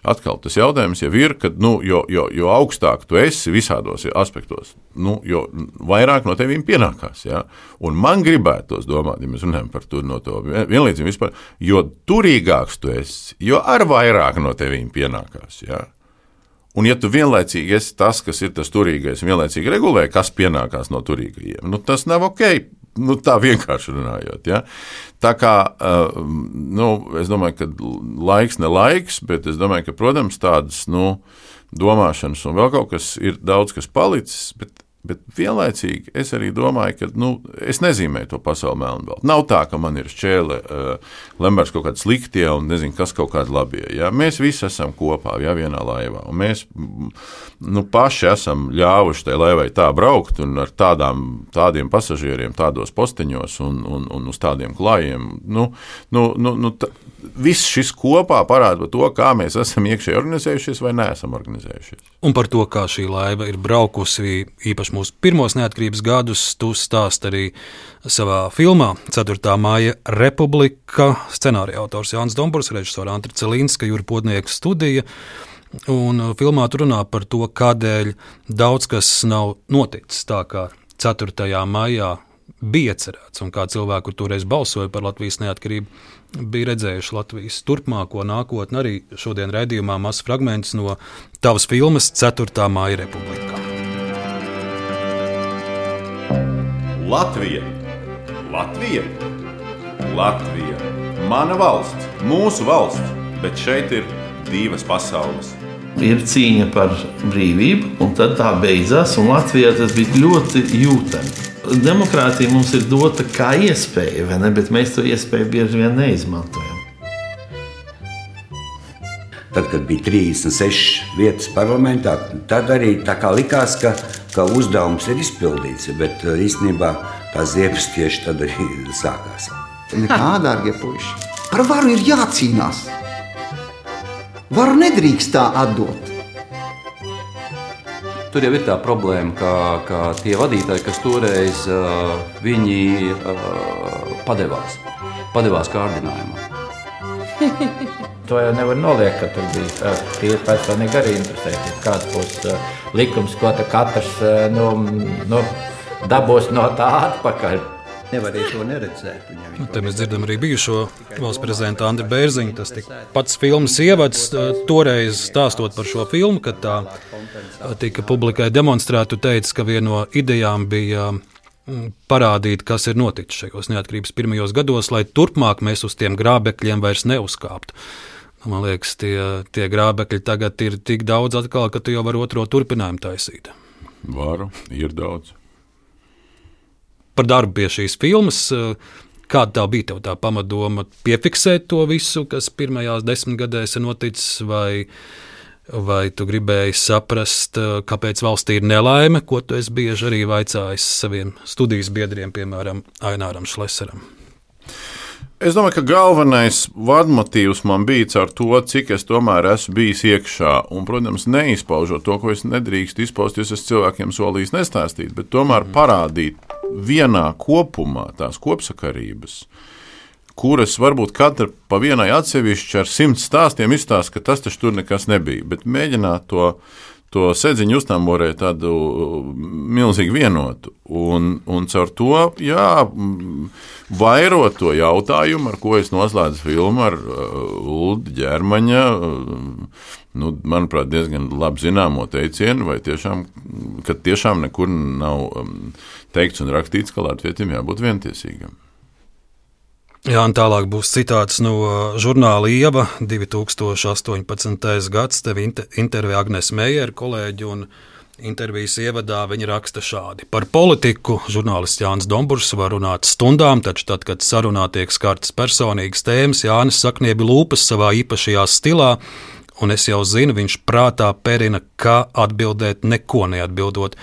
Atkal tas jautājums jau ir, ka nu, jo, jo, jo augstāk tu esi visādos aspektos, nu, jo vairāk no tevis pienākās. Ja? Un man gribētos domāt, ja mēs runājam par to, no to vienlīdzību vispār, jo turīgāks tu esi, jo ar vairāk no tevis pienākās. Ja? Un, ja tu vienlaicīgi esi tas, kas ir tas turīgais, vienlaicīgi regulē, kas pienākās no turīgajiem, nu, tas nav ok. Nu, tā vienkārši runājot. Ja? Tā kā uh, nu, es domāju, ka laiks ne laiks, bet es domāju, ka, protams, tādas nu, domāšanas un vēl kaut kas ir daudz kas palicis. Bet Bet vienlaicīgi es arī domāju, ka nu, es nezīmēju to pasauli melnbaltu. Nav tā, ka man ir šķēle, uh, lembars kaut kādi sliktie un nezinu, kas kaut kādi labie. Ja? Mēs visi esam kopā, ja vienā laivā. Un mēs nu, paši esam ļāvuši tai laivai tā braukt un ar tādām, tādiem pasažieriem, tādos posteņos un, un, un uz tādiem klājiem. Nu, nu, nu, nu, viss šis kopā parāda to, kā mēs esam iekšēji organizējušies vai neesam organizējušies. Un par to, kā šī laiva ir braukusi īpaši mūsu pirmos neatkarības gadus, tu stāst arī savā filmā 4. māja Republika. Scenārija autors Jānis Dombors, režisora Antra Celīnska, Jūra Podnieka studija. Un filmā tur runā par to, kādēļ daudz kas nav noticis tā, kā 4. maijā bija cerēts, un kā cilvēki toreiz balsoja par Latvijas neatkarību bija redzējuši Latvijas turpmāko nākotni. Arī šodien raidījumā mazs fragments no tavas filmas 4. māja republikā. Latvija! Latvija! Latvija! Mana valsts, mūsu valsts, bet šeit ir divas pasaules. Ir cīņa par brīvību, un tad tā beidzās. Latvijā tas bija ļoti jūtami demokrātija mums ir dota kā iespēja, ne? bet mēs to iespēju bieži vien neizmantojam. Tad, kad bija 36 vietas parlamentā, tad arī likās, ka, ka uzdevums ir izpildīts. Bet uh, īstenībā tās ziepes tieši tad arī [laughs] sākās. Nekā, dārgie puiši, par varu ir jācīnās. Varu nedrīkst tā atdot. Tur jau ir tā problēma, ka, ka tie vadītāji, kas toreiz viņi padevās, padevās kārdinājumā. [laughs] to jau nevar noliekt, ka tur bija tīri personīgi arī interesēti. Kāds būs likums, ko katrs nu, nu, dabūs no tā atpakaļ nevarēja to neredzēt. Nu, te mēs dzirdam arī bijušo valsts prezidentu Andriu Bērziņu. Tas pats filmas ievads toreiz stāstot par šo filmu, kad tā tika publikai demonstrēta, teica, ka viena no idejām bija parādīt, kas ir noticis šajos neatkarības pirmajos gados, lai turpmāk mēs uz tiem grābekļiem vairs neuzkāptu. Nu, man liekas, tie, tie grābekļi tagad ir tik daudz atkal, ka tu jau vari otro turpinājumu taisīt. Varu, ir daudz par darbu pie šīs filmas. Kāda tā bija tā pamatdoma? Piefiksēt to visu, kas pirmajās desmitgadēs ir noticis, vai, vai tu gribēji saprast, kāpēc valstī ir nelaime, ko tu esi bieži arī vaicājis saviem studijas biedriem, piemēram, Aināram Šleseram? Es domāju, ka galvenais vadmotīvs man bija ar to, cik es tomēr esmu bijis iekšā. Un, protams, neizpaužot to, ko es nedrīkstu izpaust, jo es cilvēkiem solījis nestāstīt, bet tomēr parādīt vienā kopumā tās kopsakarības, kuras varbūt katra pa vienai atsevišķi ar simts stāstiem izstāsta, ka tas taču tur nekas nebija. Bet mēģināt to to sēdziņu uztamborē tādu milzīgi vienotu. Un, un caur to jā, vairot to jautājumu, ar ko es noslēdzu filmu ar Ulu ģermaņa. Uh, nu, manuprāt, diezgan labi zināmo teicienu, vai tiešām, ka tiešām nekur nav um, teikts un rakstīts, ka Latvijam jābūt vientiesīgam. Jā, un tālāk būs citāts no žurnāla Ieva 2018. gads. Tev intervijā Agnēs Meijera kolēģi un intervijas ievadā viņi raksta šādi. Par politiku žurnālists Jānis Domburs var runāt stundām, taču tad, kad sarunā tiek skartas personīgas tēmas, Jānis sakniebi lūpas savā īpašajā stilā, un es jau zinu, viņš prātā perina, kā atbildēt neko neatbildot.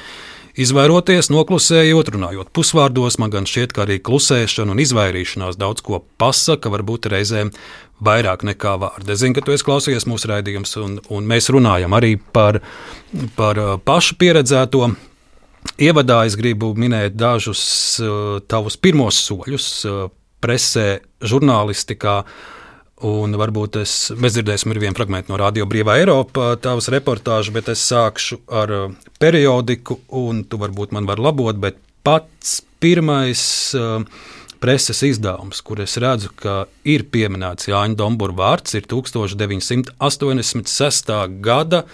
Izvairoties, noklusējot, runājot pusvārdos, man gan šķiet, ka arī klusēšana un izvairīšanās daudz ko pasaka, varbūt reizēm vairāk nekā vārdi. Es zinu, ka tu esi klausījies mūsu raidījums, un, un mēs runājam arī par, par uh, pašu pieredzēto. Ievadā es gribu minēt dažus uh, tavus pirmos soļus uh, presē, žurnālistikā. Uh, Un varbūt es, mēs dzirdēsim vienu fragment no Radio Brīvā Eiropa, tavas reportāžas, bet es sākšu ar uh, periodiku, un tu varbūt man var labot, bet pats pirmais uh, preses izdevums, kur es redzu, ka ir pieminēts Jāņa Dombūra vārds, ir 1986. gada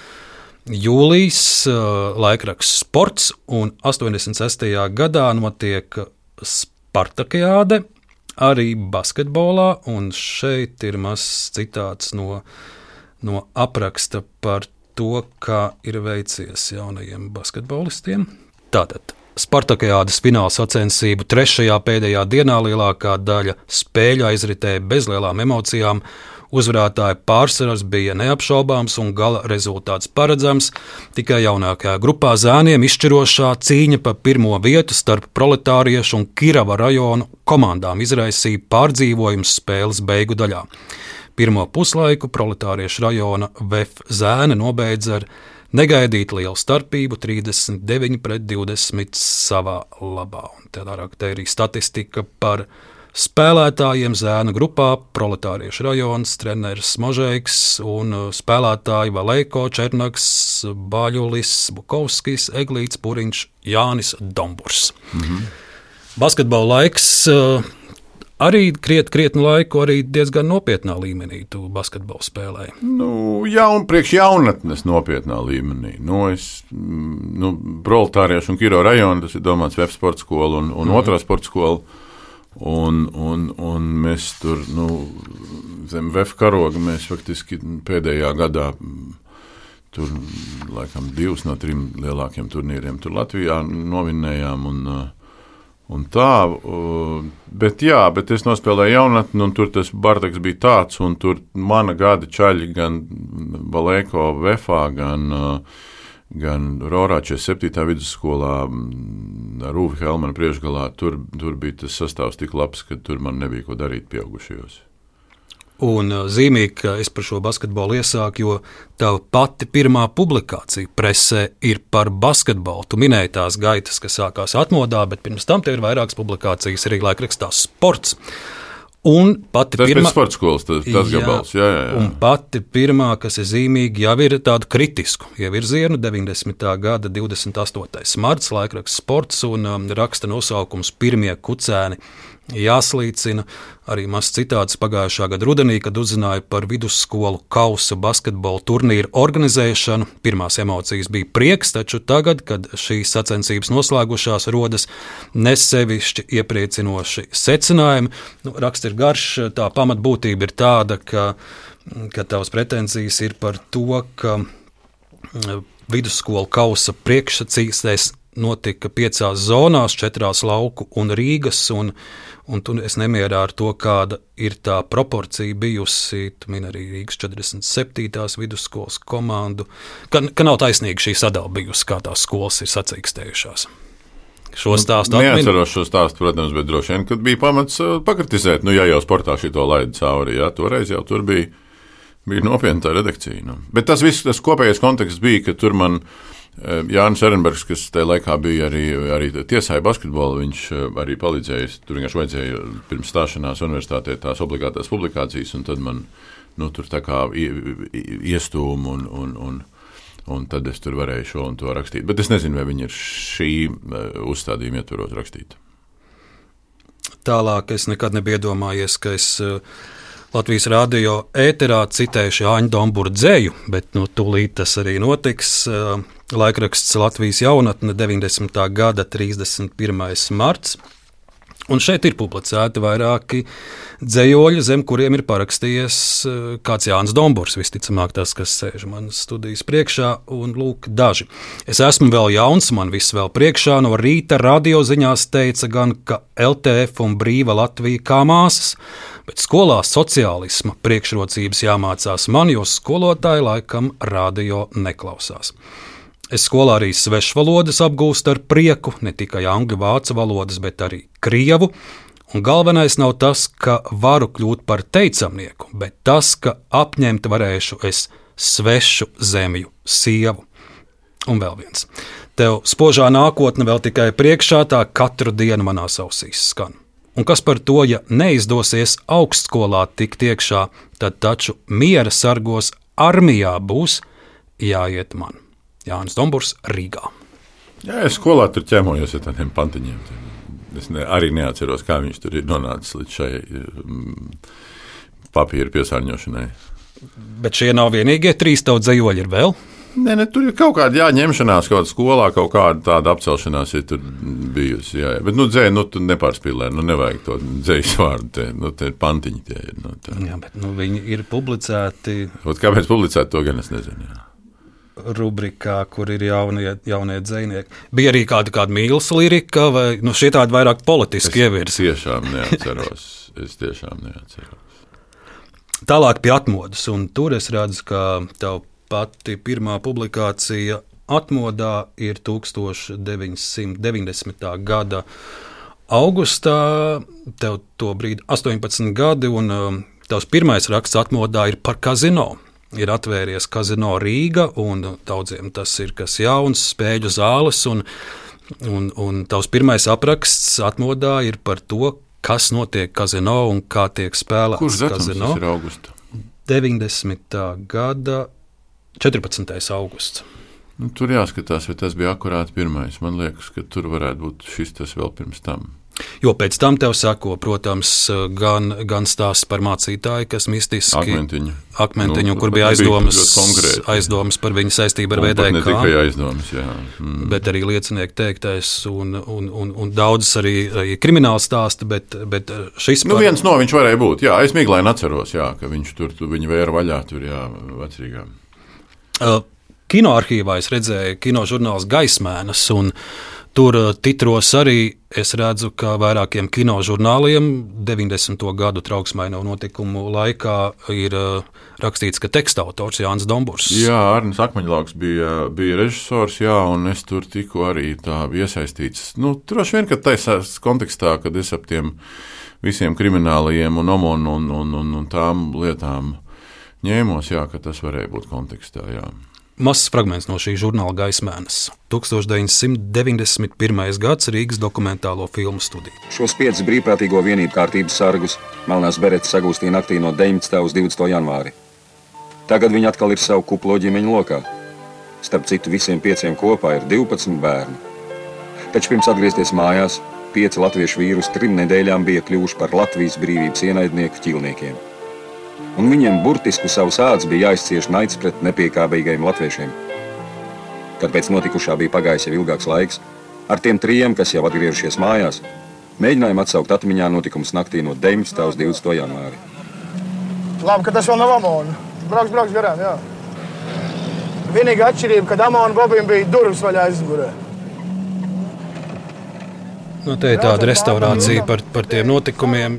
jūlijas laikraksts Sports, un 86. gadā notiek Spartakiāde arī basketbolā, un šeit ir mazs citāts no, no apraksta par to, kā ir veicies jaunajiem basketbolistiem. Tātad Spartakajādas fināla sacensību trešajā pēdējā dienā lielākā daļa spēļu aizritēja bez lielām emocijām. Uzvarētāja pārsvars bija neapšaubāms un gala rezultāts paredzams. Tikai jaunākajā grupā zēniem izšķirošā cīņa par pirmo vietu starp proletāriešu un Kirava rajonu komandām izraisīja pārdzīvojums spēles beigu daļā. Pirmo puslaiku proletāriešu rajona VF zēne nobeidza ar negaidīt lielu starpību, 39 pret 20 savā labā. Un te ir arī statistika par spēlētājiem zēna grupā, proletāriešu rajons, treneris Možēks un spēlētāji Valēko, Černaks, Baļulis, Bukovskis, Eglīts, Puriņš, Jānis Domburs. Mhm. Basketbola laiks arī kriet, krietni laiku, arī diezgan nopietnā līmenī tu basketbolu spēlēji. Nu, jā, un priekš jaunatnes nopietnā līmenī. Nu, es, mm, nu, proletāriešu un Kiro rajonu, tas ir domāts web sporta skola un, un mm. otrā sporta skola. Un, un, un mēs tur, nu, zem VF karoga, mēs faktiski pēdējā gadā tur, laikam, divus no trim lielākiem turnīriem tur Latvijā novinējām. Un, uh, Un tā, bet, jā, bet es nospēlēju jaunatni, un tur tas bardaks bija tāds, un tur mana gada čaļi gan Balēko Vefā, gan, gan Rorā 47. vidusskolā, Rūvi Helmana priekšgalā, tur, tur bija tas sastāvs tik labs, ka tur man nebija ko darīt pieaugušajos. Un zīmīgi, ka es par šo basketbolu iesāku, jo tā pati pirmā publikācija presē ir par basketbolu. Tu minēji tās gaitas, kas sākās atmodā, bet pirms tam tev ir vairākas publikācijas arī laikrakstā sports. Un pati tas pirmā, sporta skolas, tas, tas jā, gabals, jā, jā, jā. Un pati pirmā, kas ir zīmīga, jau ir tāda kritisku ievirzienu, 90. gada 28. marts, laikraksts sports un um, raksta nosaukums Pirmie kucēni jāslīcina. Arī mazs citāts pagājušā gada rudenī, kad uzzināja par vidusskolu kausa basketbola turnīru organizēšanu. Pirmās emocijas bija prieks, taču tagad, kad šīs sacensības noslēgušās, rodas nesevišķi iepriecinoši secinājumi. Nu, raksts ir garš, tā pamatbūtība ir tāda, ka, ka tavas pretenzijas ir par to, ka mm, vidusskolu kausa priekšsacīsēs notika piecās zonās, četrās lauku un Rīgas. Un, un tu es nemierā ar to, kāda ir tā proporcija bijusi. Tu min arī Rīgas 47. vidusskolas komandu, ka, ka nav taisnīga šī sadala bijusi, kā tās skolas ir sacīkstējušās. Šo stāstu atceros. Neatceros šo stāstu, protams, bet droši vien, kad bija pamats uh, pakritizēt, nu, ja jau sportā šī to laida cauri, jā, toreiz jau tur bija, bija nopietna redakcija. Nu. Bet tas viss, tas kopējais konteksts bija, ka tur man Jānis Ehrenbergs, kas tajā laikā bija arī, arī tiesāja basketbolu, viņš arī palīdzēja. Tur vienkārši vajadzēja pirms stāšanās universitātē tās obligātās publikācijas, un tad man nu, tur tā kā iestūma un, un, un, un tad es tur varēju šo un to rakstīt. Bet es nezinu, vai viņi ir šī uzstādījuma ietvaros rakstīti. Tālāk es nekad nebiju iedomājies, ka es Latvijas rādio ēterā citējuši Āņu Domburu dzēju, bet nu, tūlīt tas arī notiks. Laikraksts Latvijas jaunatne 90. gada 31. marts. Un šeit ir publicēti vairāki dzējoļi, zem kuriem ir parakstījies eh, kāds Jānis Dombors, visticamāk, tas, kas sēž manas studijas priekšā, un lūk, daži. Es esmu vēl jauns, man viss vēl priekšā, no rīta radioziņās teica gan, ka LTF un Brīva Latvija kā māsas, bet skolā sociālisma priekšrocības jāmācās man, jo skolotāji laikam radio neklausās. Es skolā arī svešvalodas apgūstu ar prieku, ne tikai angļu, vācu valodas, bet arī krievu. Un galvenais nav tas, ka varu kļūt par teicamnieku, bet tas, ka apņemt varēšu es svešu zemju sievu. Un vēl viens. Tev spožā nākotne vēl tikai priekšā, tā katru dienu manās ausīs skan. Un kas par to, ja neizdosies augstskolā tikt iekšā, tad taču miera sargos armijā būs jāiet man. Jānis Dombors Rīgā. Jā, es skolā tur ķēmojos ar tādiem pantiņiem. Es ne, arī neatceros, kā viņš tur ir nonācis līdz šai mm, papīra piesārņošanai. Bet šie nav vienīgie trīs tautas zemoļi, ir vēl. Nē, ne, tur ir kaut kāda jāņemšanās, kaut kāda skolā, kaut kāda tāda apcelšanās ir bijusi. Jā, jā. Bet, nu, dzēj, nu, tu nepārspīlē, nu, nevajag to dzējas vārdu, te, nu, te ir pantiņi tie ir. Nu, tā. Jā, bet, nu, viņi ir publicēti. Ot, kāpēc publicēt to gan es nezinu. Jā. Rubrikā, kur ir jaunie, jaunie dzinieki. Bija arī kāda, kāda mīlestības lirika, vai nu, šie tādi vairāk politiski ievirzi? Es tiešām neatceros. es tiešām neatceros. Tālāk pie atmodas, un tur es redzu, ka tev pati pirmā publikācija atmodā ir 1990. gada augustā. Tev to brīdi 18 gadi, un um, tavs pirmais raksts atmodā ir par kazino. Ir atvērties kazino Rīga, un daudziem tas ir kas jauns, spēļu zāles. Un, un, un tavs pirmais apraksts atmodā ir par to, kas notiek kazino un kā tiek spēlēts Kurš kazino. Kurš ir augusta? 90. gada 14. augusts. Nu, tur jāskatās, vai tas bija akurāti pirmais. Man liekas, ka tur varētu būt šis tas vēl pirms tam. Jo pēc tam tev sako, protams, gan, gan stāsts par mācītāju, kas mistiski akmentiņu, akmentiņu nu, kur bija aizdomas, konkrēti, aizdomas par viņu saistību ar VDK. Ne tikai aizdomas, jā. Mm. Bet arī liecinieku teiktais un, un, un, un daudzas arī, arī krimināla stāsta, bet, bet šis Nu, viens no viņš varēja būt. Jā, es mīglēju atceros, jā, ka viņš tur, tu, viņu vēra vaļā tur, jā, vecrīgā. Uh, Kinoarchīvā es redzēju kino žurnāls Gaismēnas, un tur uh, titros arī es redzu, ka vairākiem kino žurnāliem 90. gadu trauksmaino notikumu laikā ir uh, rakstīts, ka teksta autors Jānis Domburs. Jā, Arnēs Akmeņlauks bija, bija režisors, jā, un es tur tiku arī tā iesaistīts. Nu, Droši vien, ka taisā kontekstā, kad es ap tiem visiem kriminālajiem un omonu un, un, un, un tām lietām ņēmos, jā, ka tas varēja būt kontekstā, jā. Mazs fragments no šī žurnāla gaismēnes. 1991. gads Rīgas dokumentālo filmu studija. Šos piecus brīvprātīgo vienību kārtības sargus Melnās Beretes sagūstīja naktī no 19. uz 20. janvāri. Tagad viņi atkal ir savu kuplo ģimeņu lokā. Starp citu, visiem pieciem kopā ir 12 bērni. Taču pirms atgriezties mājās, pieci latviešu vīri uz trim nedēļām bija kļuvuši par Latvijas brīvības ienaidnieku ķilniekiem. Un viņiem burtiski savus ādus bija jāizcieš naids pret nepiekāpīgajiem latviešiem. Kad pēc notikušā bija pagājis jau ilgāks laiks, ar tiem trijiem, kas jau atgriežušies mājās, mēģinājām atsaukt atmiņā notikumus naktī no 19. uz 20. janvāri. Labi, ka tas vēl nav amona. Brauks, brauks garām, jā. Vienīgā atšķirība, kad amona Bobim bija durvis vaļā aizmugurē. Nu, te ir tāda restaurācija par, par tiem notikumiem.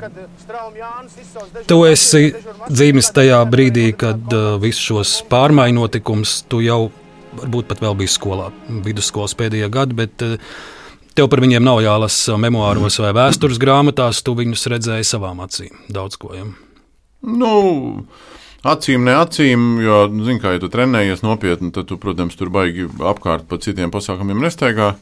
Tu esi dzīves tajā brīdī, kad uh, visus šos pārmaiņu notikumus tu jau varbūt pat vēl biji skolā, vidusskolas pēdējā gada, bet uh, tev par viņiem nav jālasa memoāros vai vēstures grāmatās. Tu viņus redzēji savām acīm. Daudz ko. Ja? Nu, acīm ne acīm, jo, zin, kā, ja tu trenējies nopietni, tad tu, protams, tur baigi apkārt pa citiem pasākumiem nesteigā.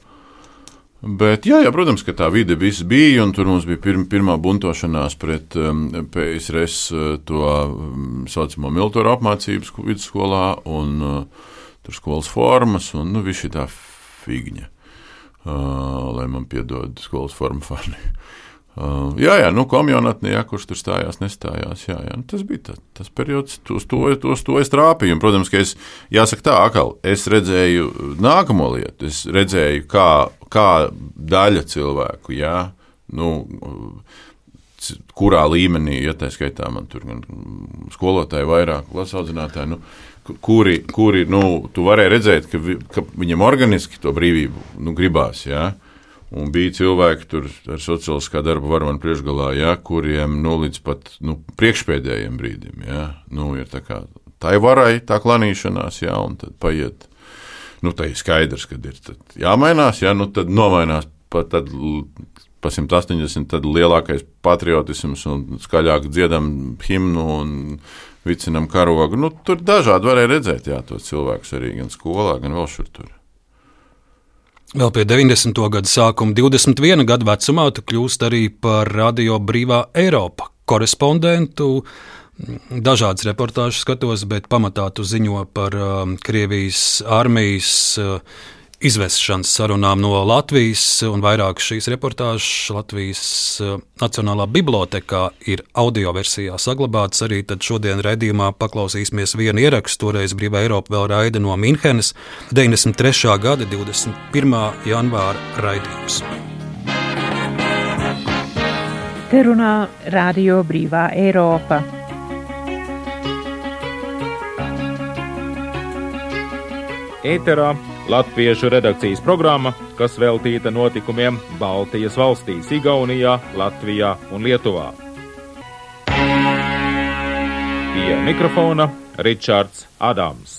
Bet, jā, jā, protams, ka tā vide bija, un tur mums bija pirma, pirmā buntošanās pret um, PSRS, uh, to um, saucamo militāru apmācības vidusskolā, un uh, tur skolas formas, un nu, viss šī tā figņa, uh, lai man piedod skolas formu fani. [laughs] Uh, jā, jā, nu, komjonatnē, jā, kurš tur stājās, nestājās. Jā, jā, nu, tas bija tā, tas periods, uz to, uz to es trāpīju. Un, protams, ka es, jāsaka tā, akal, es redzēju nākamo lietu. Es redzēju, kā, kā daļa cilvēku, jā, nu, kurā līmenī, ja tā skaitā man tur gan skolotāji vairāk, lasaudzinātāji, nu, kuri, kuri, nu, tu varēji redzēt, ka, vi, ka viņam organiski to brīvību, nu, gribās, jā. Un bija cilvēki tur ar sociāliskā darba varonu priekšgalā, ja, kuriem nu, līdz pat nu, priekšpēdējiem brīdim ja, nu, ir tā kā tā ir varai, tā klanīšanās, ja, un tad paiet. Nu, tā ir skaidrs, ka ir jāmainās, ja, nu, tad nomainās pat tad, pa 180, tad lielākais patriotisms un skaļāk dziedam himnu un vicinam karogu. Nu, tur dažādi varēja redzēt, jā, tos cilvēkus arī gan skolā, gan vēl šur tur. Vēl pie 90. gada sākuma, 21 gadu vecumā, tu kļūst arī par Radio Brīvā Eiropa korespondentu. Dažādas reportāžas skatos, bet pamatā tu ziņo par um, Krievijas armijas uh, izvešanas sarunām no Latvijas, un vairāk šīs reportāžas Latvijas eh, Nacionālā bibliotekā ir audio versijā saglabātas. Arī šodien redzījumā paklausīsimies vienu ierakstu, toreiz Brīvā Eiropa vēl raida no Minhenes 93. gada 21. janvāra raidījums. Te runā Radio Brīvā Eiropa. Ēterā Latviešu redakcijas programma, kas veltīta notikumiem Baltijas valstīs, Igaunijā, Latvijā un Lietuvā. Pie mikrofona Ričards Adams.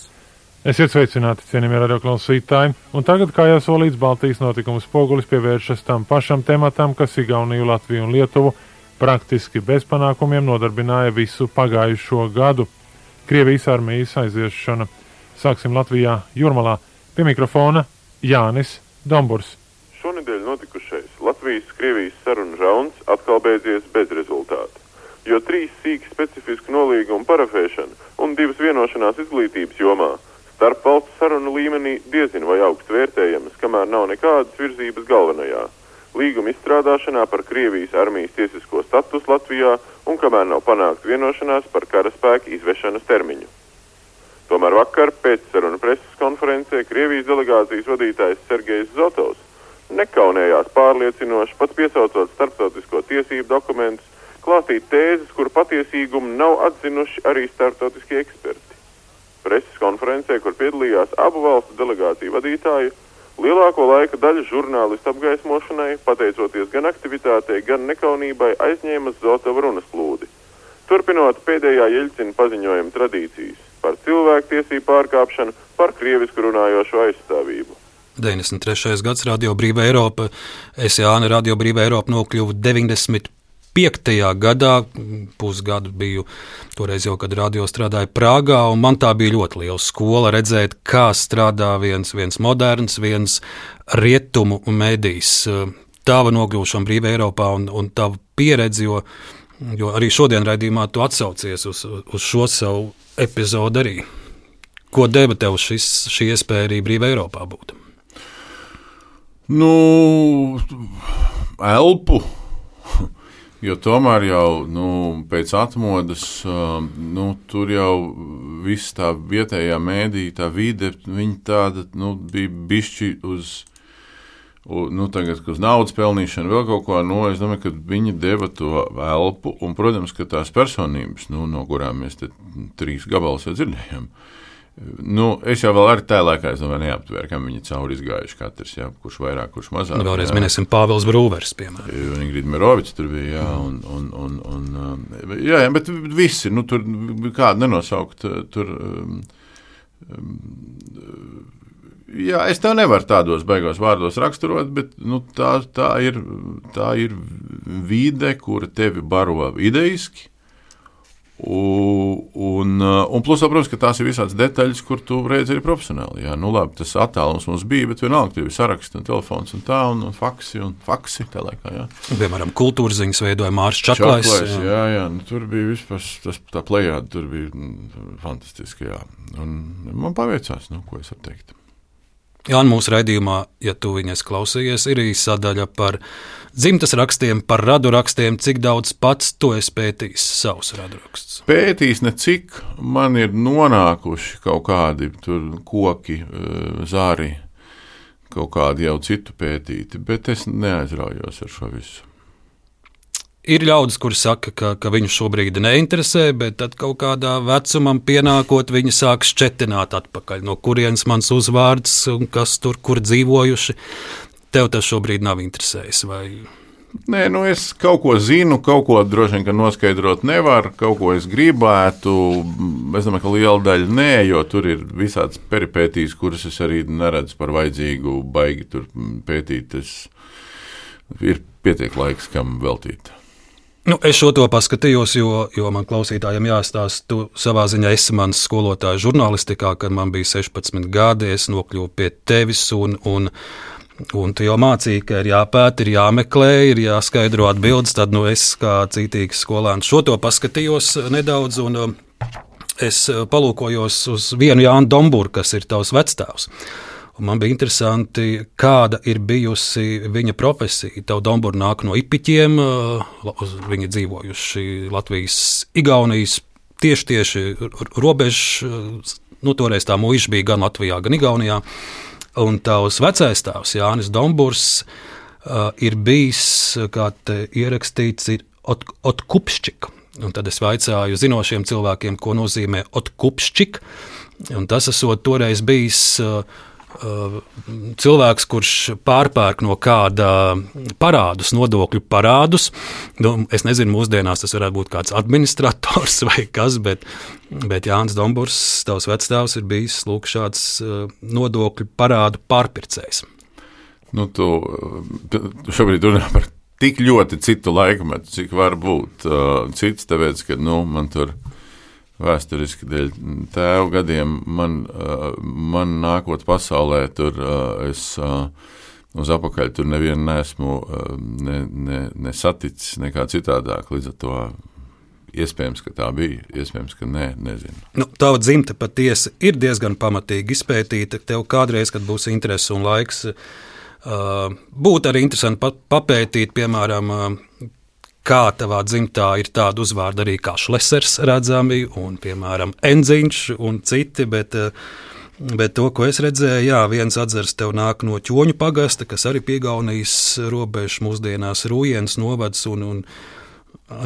Esiet sveicināti, cienījamie radioklausītāji, un tagad, kā jau solīts, Baltijas notikumu spogulis pievēršas tam pašam tematam, kas Igauniju, Latviju un Lietuvu praktiski bez panākumiem nodarbināja visu pagājušo gadu - Krievijas armijas aiziešana. Sāksim Latvijā, Jurmalā. Pie mikrofona Jānis Domburs. Šonadēļ notikušais Latvijas-Krievijas sarunu rauns atkal beidzies bez rezultāta, jo trīs sīki specifisku nolīgumu parafēšana un divas vienošanās izglītības jomā starp valsts sarunu līmenī diezin vai augstu vērtējamas, kamēr nav nekādas virzības galvenajā līguma izstrādāšanā par Krievijas armijas tiesisko statusu Latvijā un kamēr nav panākta vienošanās par karaspēka izvešanas termiņu. Tomēr vakar pēc sarunu preses konferencē Krievijas delegācijas vadītājs Sergejs Zotovs nekaunējās pārliecinoši, pat piesaucot starptautisko tiesību dokumentus, klāstīt tēzes, kuru patiesīgumu nav atzinuši arī starptautiskie eksperti. Preses konferencē, kur piedalījās abu valstu delegāciju vadītāji, lielāko laika daļu žurnālistu apgaismošanai, pateicoties gan aktivitātei, gan nekaunībai, aizņēma Zotova runas plūdi. Turpinot pēdējā Jeļcina paziņojuma tradīcijas par cilvēktiesību pārkāpšanu, par krievisku runājošo aizstāvību. 93. gads Radio Brīvā Eiropa, es Jāna Radio Brīvā Eiropa nokļuvu 95. gadā, pusgadu biju toreiz jau, kad radio strādāju Prāgā, un man tā bija ļoti liela skola redzēt, kā strādā viens, viens moderns, viens rietumu medijs. Tava nokļūšana Brīvā Eiropā un, un tava pieredze, jo, jo arī šodien raidījumā tu atsaucies uz, uz šo savu epizodu arī. Ko deva tev šis, šī iespēja arī brīvā Eiropā būt? Nu, elpu. [laughs] Jo tomēr jau nu, pēc atmodas, nu, tur jau viss tā vietējā mēdīja, tā vide, viņa tāda nu, bija bišķi uz, nu, tagad, uz naudas pelnīšanu, vēl kaut ko. Nu, es domāju, ka viņi deva to elpu, un, protams, ka tās personības, nu, no kurām mēs te trīs gabalus dzirdējām, Nu, es jau vēl arī tajā laikā neaptvēru, kam viņi cauri izgājuši. Katrs, jā, kurš vairāk, kurš mazāk. Nu, vēlreiz minēsim Pāvils Brūvers, piemēram. Ingrīda Merovics tur bija, jā, un, un, un, un, um, jā, jā, bet visi, nu, tur kādu nenosaukt, tur. Um, um, jā, es tev nevaru tādos beigās vārdos raksturot, bet nu, tā, tā, ir, tā ir vide, kura tevi baro ideiski Un, un, un plus, protams, ka tās ir visādas detaļas, kur tu redzi arī profesionāli. Jā, nu labi, tas attēlums mums bija, bet vienalga tur bija saraksts un telefons un tā, un, un faksi un faksi tā laikā. Jā. Piemēram, kultūras ziņas veidoja Mārcis Čaklais. Čaklais jā. jā, jā, nu, tur bija vispār tas, tā plējāda, tur bija mm, fantastiski, jā. Un man paveicās, nu, ko es varu teikt. Jā, mūsu raidījumā, ja tu viņas klausījies, ir arī sadaļa par dzimtas rakstiem, par radu rakstiem, cik daudz pats to es pētījis savus radu rakstus. Pētījis ne cik man ir nonākuši kaut kādi koki, eh, zāri, kaut kādi jau citu pētīti, bet es neaizraujos ar šo visu. Ir ļaudis, kuri saka, ka, ka viņu šobrīd neinteresē, bet tad kaut kādā vecumam pienākot, viņi sāk šķetināt atpakaļ, no kurienes mans uzvārds un kas tur, kur dzīvojuši. Tev tas šobrīd nav interesējis. Vai? Nē, nu es kaut ko zinu, kaut ko droši vien noskaidrot nevaru, kaut ko es gribētu. Es domāju, ka liela daļa nē, jo tur ir visādas peripētīs, kuras es arī neredzu par vajadzīgu, baigi pētīt. Es, ir pietiek laiks, kam veltīt. Nu, es šo to paskatījos, jo, jo man klausītājiem jāstāsta, tu savā ziņā esi mans skolotājs žurnālistikā, kad man bija 16 gadi. Es nokļuvu pie tevis un, un, un tu jau mācīji, ka ir jāpēta, ir jāmeklē, ir jāskaidro atbildes. Tad nu, es kā cītīgs skolēns šo to paskatījos nedaudz. Un, um, Es palūkojos uz vienu Jānu Dombūru, kas ir tavs vecstāvs. Un man bija interesanti, kāda ir bijusi viņa profesija. Tev Dombūra nāk no Ipiķiem, viņi dzīvojuši Latvijas, Igaunijas, tieši, tieši robežas. Nu, toreiz tā mūža bija gan Latvijā, gan Igaunijā. Un tavs vecais tēvs Jānis Dombūrs uh, ir bijis, kā te ierakstīts, ir ot, Otkupšķika. Un tad es vaicāju zinošiem cilvēkiem, ko nozīmē Otkupšķika. Tas esot toreiz bijis uh, cilvēks, kurš pārpērk no kāda parādus, nodokļu parādus. Nu, es nezinu, mūsdienās tas varētu būt kāds administrators [laughs] vai kas, bet, bet Jānis Dombūrs, tavs vecstāvs, ir bijis lūk, šāds uh, nodokļu parādu pārpircējs. Nu, tu, tu šobrīd runā par tik ļoti citu laikmetu, cik var būt uh, cits, tāpēc, ka nu, man tur vēsturiski dēļ tēva gadiem, man, uh, man nākot pasaulē, tur uh, es uh, uz apakaļ tur nevienu nesmu ne, ne, ne saticis, nekā citādāk. Līdz ar to iespējams, ka tā bija, iespējams, ka nē, nezinu. Nu, Tava dzimta patiesi ir diezgan pamatīgi izpētīta. Tev kādreiz, kad būs interese un laiks, būtu arī interesanti papētīt, piemēram, kā tavā dzimtā ir tāda uzvārda arī kā Šlesers redzami, un, piemēram, Enziņš un citi, bet, bet to, ko es redzēju, jā, viens atzars tev nāk no ķoņu pagasta, kas arī piegaunijas robežu mūsdienās Rūjens novads, un, un,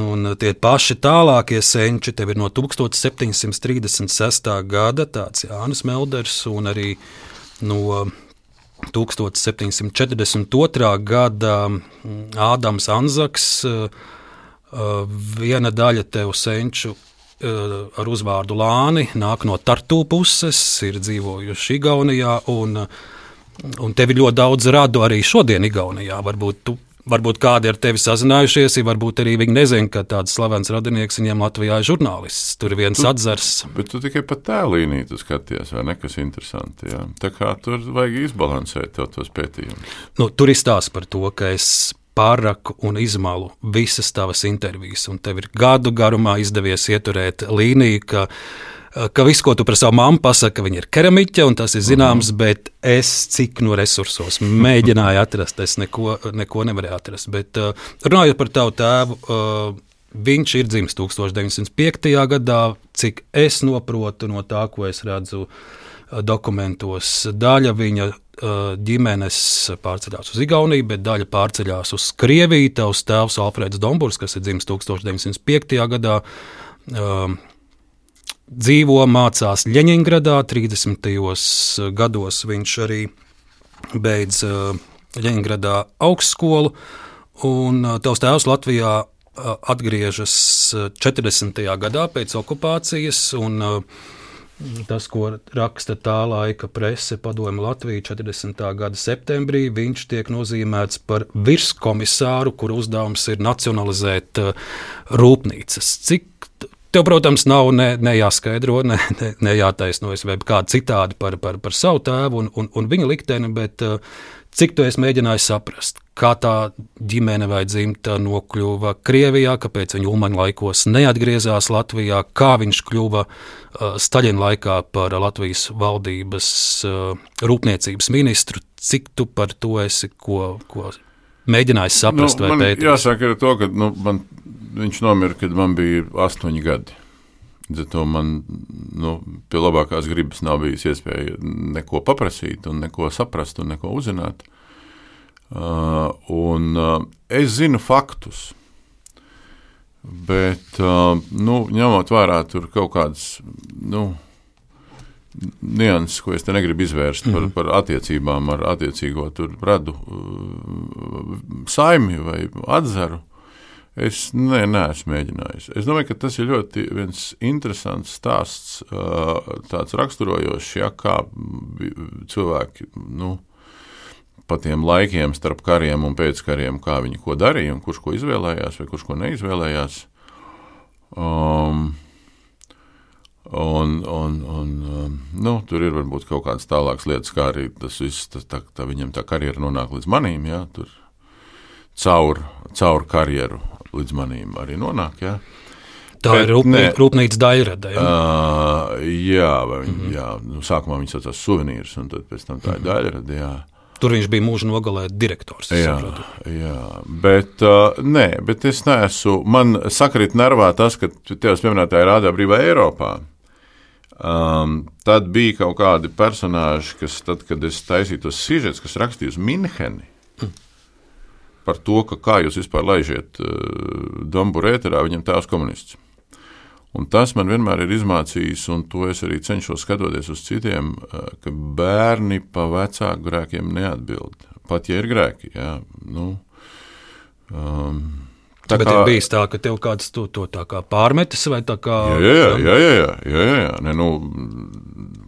un tie paši tālākie senči tev ir no 1736. gada, tāds Jānis Melders, un arī no 1742. gada Ādams Anzaks, eh, viena daļa tev senču eh, ar uzvārdu Lāni nāk no Tartu puses, ir dzīvojuši Igaunijā, un, un tev ir ļoti daudz radu arī šodien Igaunijā. Varbūt tu varbūt kādi ar tevi sazinājušies, ja varbūt arī viņi nezina, ka tāds slavens radinieks viņiem Latvijā ir žurnālists. Tur ir viens tu, atzars. Bet tu tikai pat tēlīnī skaties, vai ne? Kas interesanti. Jā. Tā kā tur vajag izbalansēt tos pētījumus. Nu, tur ir stāsts par to, ka es pārraku un izmalu visas tavas intervijas, un tev ir gadu garumā izdevies ieturēt līniju, ka ka viss, ko tu par savu mammu pasaki, viņa ir keramiķe, un tas ir zināms, mm. bet es cik no resursos mēģināju atrast, es neko, neko nevarēju atrast. Bet uh, runājot par tavu tēvu, uh, viņš ir dzimis 1905. gadā, cik es saprotu no tā, ko es redzu uh, dokumentos. Daļa viņa ģimenes pārceļās uz Igauniju, bet daļa pārceļās uz Krieviju. Tavs tēvs Alfrēds Dombūrs, kas ir dzimis 1905. gadā, dzīvo, mācās Ļeņingradā. 30. gados viņš arī beidz Ļeņingradā augstskolu, un tavs tēvs Latvijā atgriežas 40. gadā pēc okupācijas. Un, Tas, ko raksta tā laika prese, padomju Latvija 40. gada septembrī, viņš tiek nozīmēts par virskomisāru, kur uzdevums ir nacionalizēt rūpnīcas. Cik Tev, protams, nav ne, ne jāskaidro, ne, ne, ne jātaisnojas vai kāda citādi par, par, par savu tēvu un, un, un viņa likteni, bet uh, cik tu esi mēģinājis saprast, kā tā ģimene vai dzimta nokļuva Krievijā, kāpēc viņa Ulmaņa laikos neatgriezās Latvijā, kā viņš kļuva uh, Staļina laikā par Latvijas valdības uh, rūpniecības ministru, cik tu par to esi ko, ko mēģinājis saprast nu, vai pētīt? Jāsaka, to, ka nu, man viņš nomira, kad man bija astoņi gadi. Zato man nu, pie labākās gribas nav bijis iespēja neko paprasīt, un neko saprast un neko uzzināt. Uh, un, uh, es zinu faktus, bet uh, nu, ņemot vērā kaut kādas nu, nianses, ko es te negribu izvērst mm -hmm. par, par attiecībām ar attiecīgo radu uh, saimju vai atzaru. Es ne, neesmu mēģinājis. Es domāju, ka tas ir ļoti interesants stāsts, tāds raksturojošs, ja, kā cilvēki nu, pa tiem laikiem starp kariem un pēckariem, kā viņi ko darīja, un kurš ko izvēlējās vai kurš ko neizvēlējās. Um, Un, un, un, um, nu, tur ir varbūt kaut kādas tālākas lietas, kā arī tas viss, tas, tā, tā viņam tā karjera nonāk līdz manīm, ja, tur caur, caur karjeru līdz manīm arī nonāk. Ja? Tā Bet ir rūpnī- nē. rūpnīca daļrade, ja? Uh, jā, vai mm -hmm. jā nu, sākumā viņi saucās suvenīrs, un tad pēc tam tā ir daļrade. Jā. Tur viņš bija mūža nogalē direktors. Jā, saprotu. jā, bet, uh, nē, bet es neesmu. Man sakrīt nervā tas, ka tev pieminētā ir rādā brīvā Eiropā. Um, tad bija kaut kādi personāļi, kas, tad, kad es taisīju tos sižetus, kas rakstīja uz Minheni. Par to, ka kā jūs vispār laižiet uh, Dombūru ēterā, viņam tēvs komunists. Un tas man vienmēr ir izmācījis, un to es arī cenšos skatoties uz citiem, uh, ka bērni pa vecāku grēkiem neatbild. Pat ja ir grēki, jā, nu, um, Tā Bet kā... ir bijis tā, ka tev kāds to, to tā kā pārmetis vai tā kā. Jā, jā, jā, jā, jā, jā, jā. Ne, nu,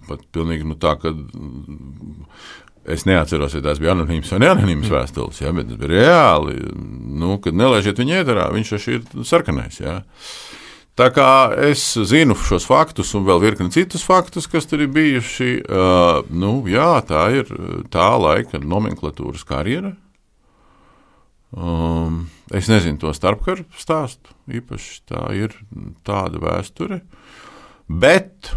pat pilnīgi nu, tā, ka es neatceros, vai tās bija anonīmas vai neanonīmas vēstules, jā, bet tas bija reāli. Nu, kad nelaižiet viņu ēterā, viņš taču ir sarkanais. Jā. Tā kā es zinu šos faktus, un vēl virkni citus faktus, kas tur ir bijuši, uh, nu, jā, tā ir tā laika nomenklatūras karjera. Um, es nezinu to starpkaru stāstu, īpaši tā ir tāda vēsture. Bet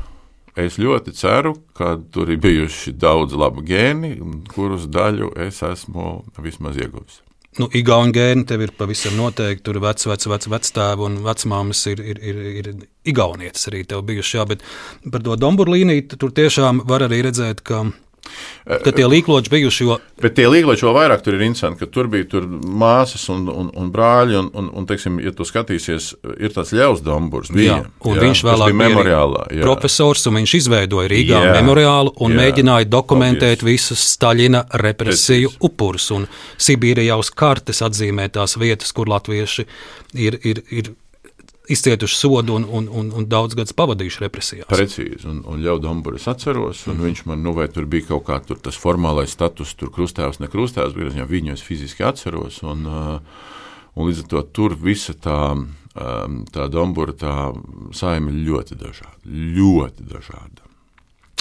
es ļoti ceru, ka tur ir bijuši daudz labu gēni, kurus daļu es esmu vismaz ieguvis. Nu, Igaunijas gēni tev ir pavisam noteikti. Tur ir veci, veci, veci vectēvi un vecmāmas ir, ir, ir, ir Igaunijas arī tev bijuši. Jā, bet par to Domburu līniju tur tiešām var arī redzēt, ka Ka tie līkloči bijuši. Jo... Bet tie līkloči vēl vairāk tur ir interesanti, ka tur bija tur māsas un, un, un brāļi. Un, un, un, teiksim, ja tu skatīsies, ir tāds ļaus Domburs. Bija, jā, un jā, viņš vēlāk bija memoriālā. Jā. Profesors, un viņš izveidoja Rīgā jā, memoriālu un jā, mēģināja dokumentēt paldies. visus Staļina represiju Precīzi. upurus. Un Sibīrijā uz kartes atzīmē tās vietas, kur latvieši ir. ir, ir izcietuši sodu un, un, un, un daudz gadus pavadījuši represijās. Precīzi, un, un jau Domburu es atceros, un mm. viņš man, nu, vai tur bija kaut kā tur tas formālais status, tur krustēvs, ne krustēvs, bet ja viņu es fiziski atceros, un, uh, un līdz ar to tur visa tā, um, tā Dombura tā saima ļoti dažāda, ļoti dažāda.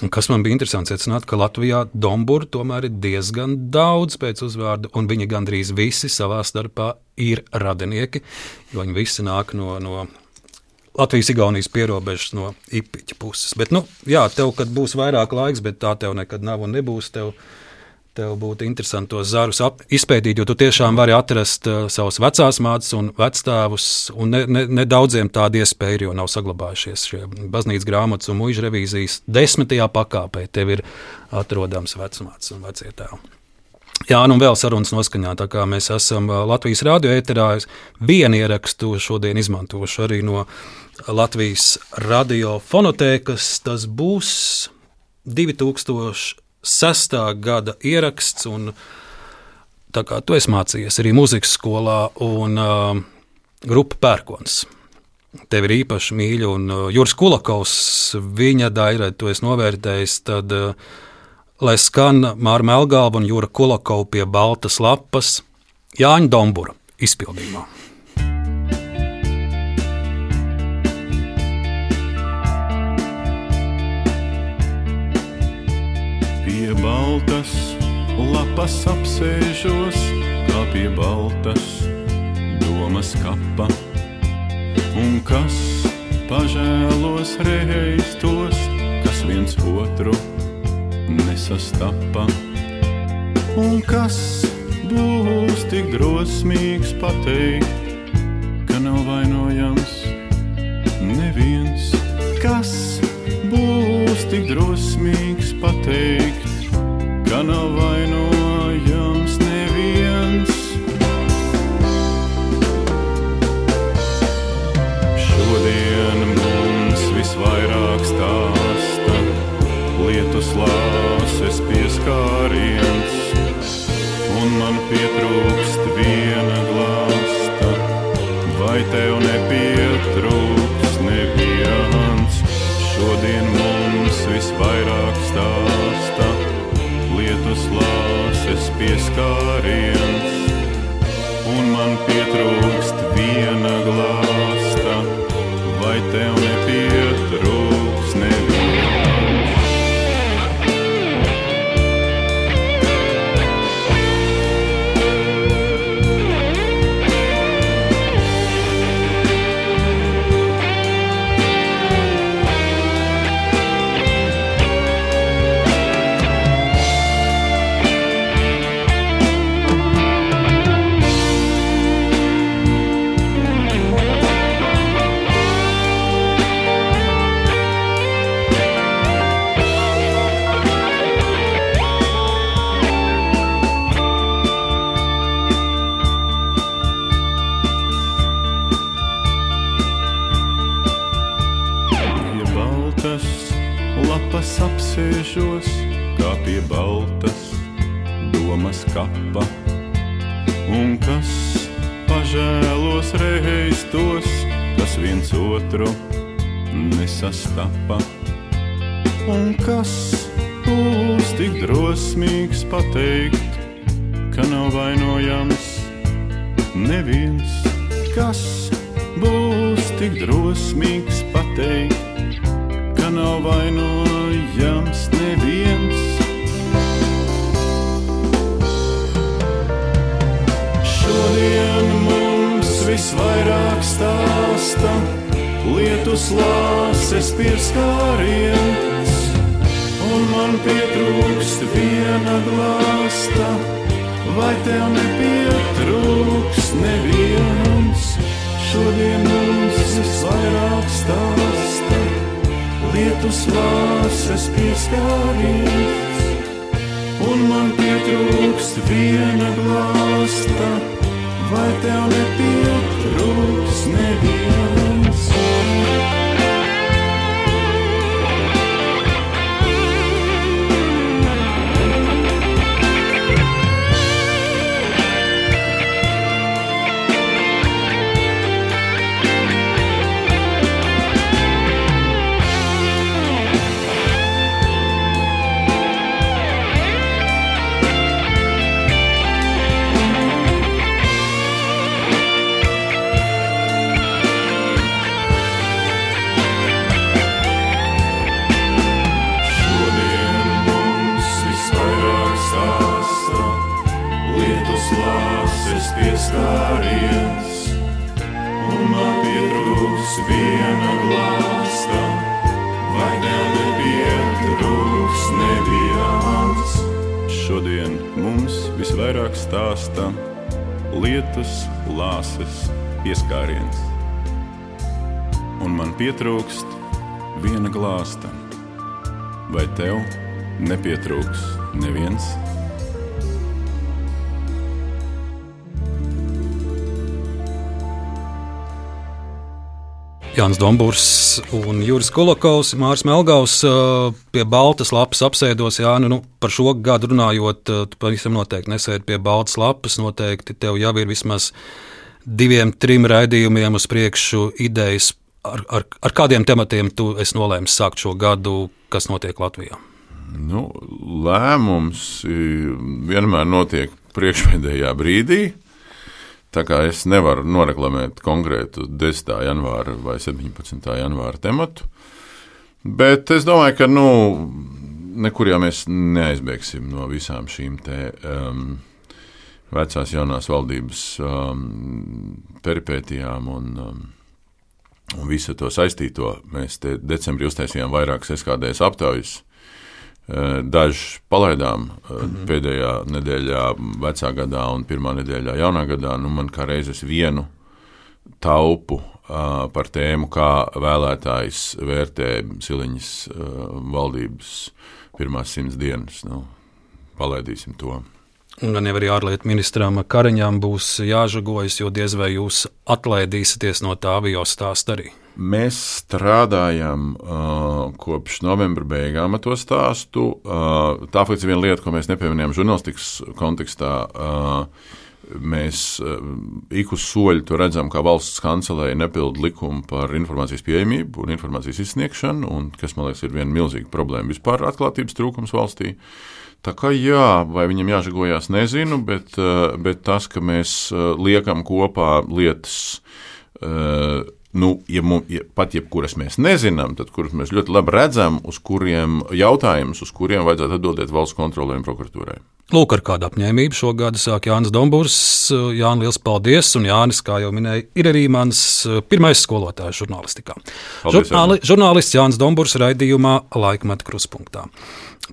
Kas man bija interesanti secināt, ka Latvijā Dombūra tomēr ir diezgan daudz pēc uzvārda, un viņi gandrīz visi savā starpā ir radinieki, jo viņi visi nāk no, no Latvijas-Igaunijas pierobežas, no Ipiķa puses. Bet, nu, jā, tev, kad būs vairāk laiks, bet tā tev nekad nav un nebūs. Tev, Tev būtu interesanti tos zarus izpētīt, jo tu tiešām vari atrast uh, savus vecās mātes un vecstāvus. Un ne, ne, ne daudziem tāda iespēja ir, jo nav saglabājušies šie baznīcas grāmatas un mūža revīzijas desmitajā pakāpē. Tev ir atrodams vecmātes un vecie tēvi. Jā, nu vēl sarunas noskaņā. Tā kā mēs esam Latvijas radio ēterā, vienu ierakstu šodien izmantošu arī no Latvijas radio fonotēkas. Tas būs 2000 sestā gada ieraksts. Un, tā kā tu esi mācījies arī muzikas skolā un uh, grupa Pērkons. Tev ir īpaši mīļa, un uh, Juris Kulakovs, viņa daļai, tu esi novērtējis, tad, uh, lai skan Māra Melgāva un Jūra Kulakova pie baltas lapas Jāņa Dombura izpildījumā. Pie baltas lapas apsēžos, kā pie baltas domas kapa. Un kas pažēlos reiz tos, kas viens otru nesastapa? Un kas būs tik drosmīgs pateikt, ka nav vainojams neviens, kas būs tik drosmīgs pateikt, ka nav vainojams neviens. Šodien mums visvairāk stāsta lietu slāpes pieskāriens, un man pietrūkst pieskāriens, un man pietrūkst viena glāsta. Vai tev nepietrūks neviens? Jānis Dombūrs un Juris Kolokovs, Mārcis Melgaus ā, pie Baltas lapas apsēdos. Jā, nu, nu, par šo gadu runājot, ā, tu pavisam noteikti nesēdi pie Baltas lapas. Noteikti tev jau ir vismaz diviem, trim raidījumiem uz priekšu idejas, ar, ar, ar kādiem tematiem tu esi nolēmis sākt šo gadu, kas notiek Latvijā. Nu, lēmums i, vienmēr notiek priekšpēdējā brīdī. Tā kā es nevaru noreklamēt konkrētu 10. janvāra vai 17. janvāra tematu. Bet es domāju, ka nu, nekur jau mēs neaizbēgsim no visām šīm te, um, vecās jaunās valdības um, peripētijām un, um, un visu to saistīto. Mēs te decembrī uztaisījām vairākas SKDS aptaujas. Eh, Dažus palaidām mm -hmm. pēdējā nedēļā, vecā gadā un pirmā nedēļā, jaunā gadā. Nu, man kā reizes vienu taupu uh, par tēmu, kā vēlētājs vērtē Siliņas uh, valdības pirmās simts dienas. Nu, palaidīsim to. Gan jau arī ārlietu ministram Kariņām būs jāžagojas, jo diez vai jūs atlaidīsieties no tā avio stāsta arī. Mēs strādājam uh, kopš novembra beigām ar to stāstu. Uh, tā faktiski ir viena lieta, ko mēs nepieminējām žurnālistikas kontekstā. Uh, mēs uh, ik uz soļu to redzam, kā valsts kancelēja nepildu likumu par informācijas pieejamību un informācijas izsniegšanu, un, kas man liekas, ir viena milzīga problēma vispār atklātības trūkums valstī. Tā kā jā, vai viņam jāžagojās, nezinu, bet, uh, bet tas, ka mēs uh, liekam kopā lietas. Uh, nu, ja mums, ja, pat jebkuras mēs nezinām, tad kurus mēs ļoti labi redzam, uz kuriem jautājumus, uz kuriem vajadzētu atbildēt valsts kontrolē un prokuratūrai. Lūk, ar kādu apņēmību šo gadu sāk Jānis Dombūrs. Jānis, liels paldies! Un Jānis, kā jau minēju, ir arī mans pirmais skolotājs žurnālistikā. Paldies, Žurnāli, žurnālists Jānis Dombūrs raidījumā Laikmeta kruspunktā.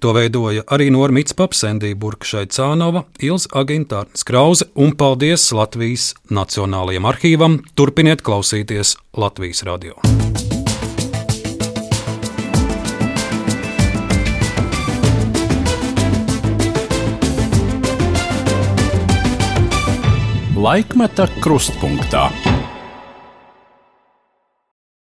To veidoja arī Normīts Paps, Endija Burka Šaicānova, Ilza Agintārns Krause un paldies Latvijas Nacionālajiem arhīvam. Turpiniet klausīties Latvijas radio. Laikmeta krustpunktā.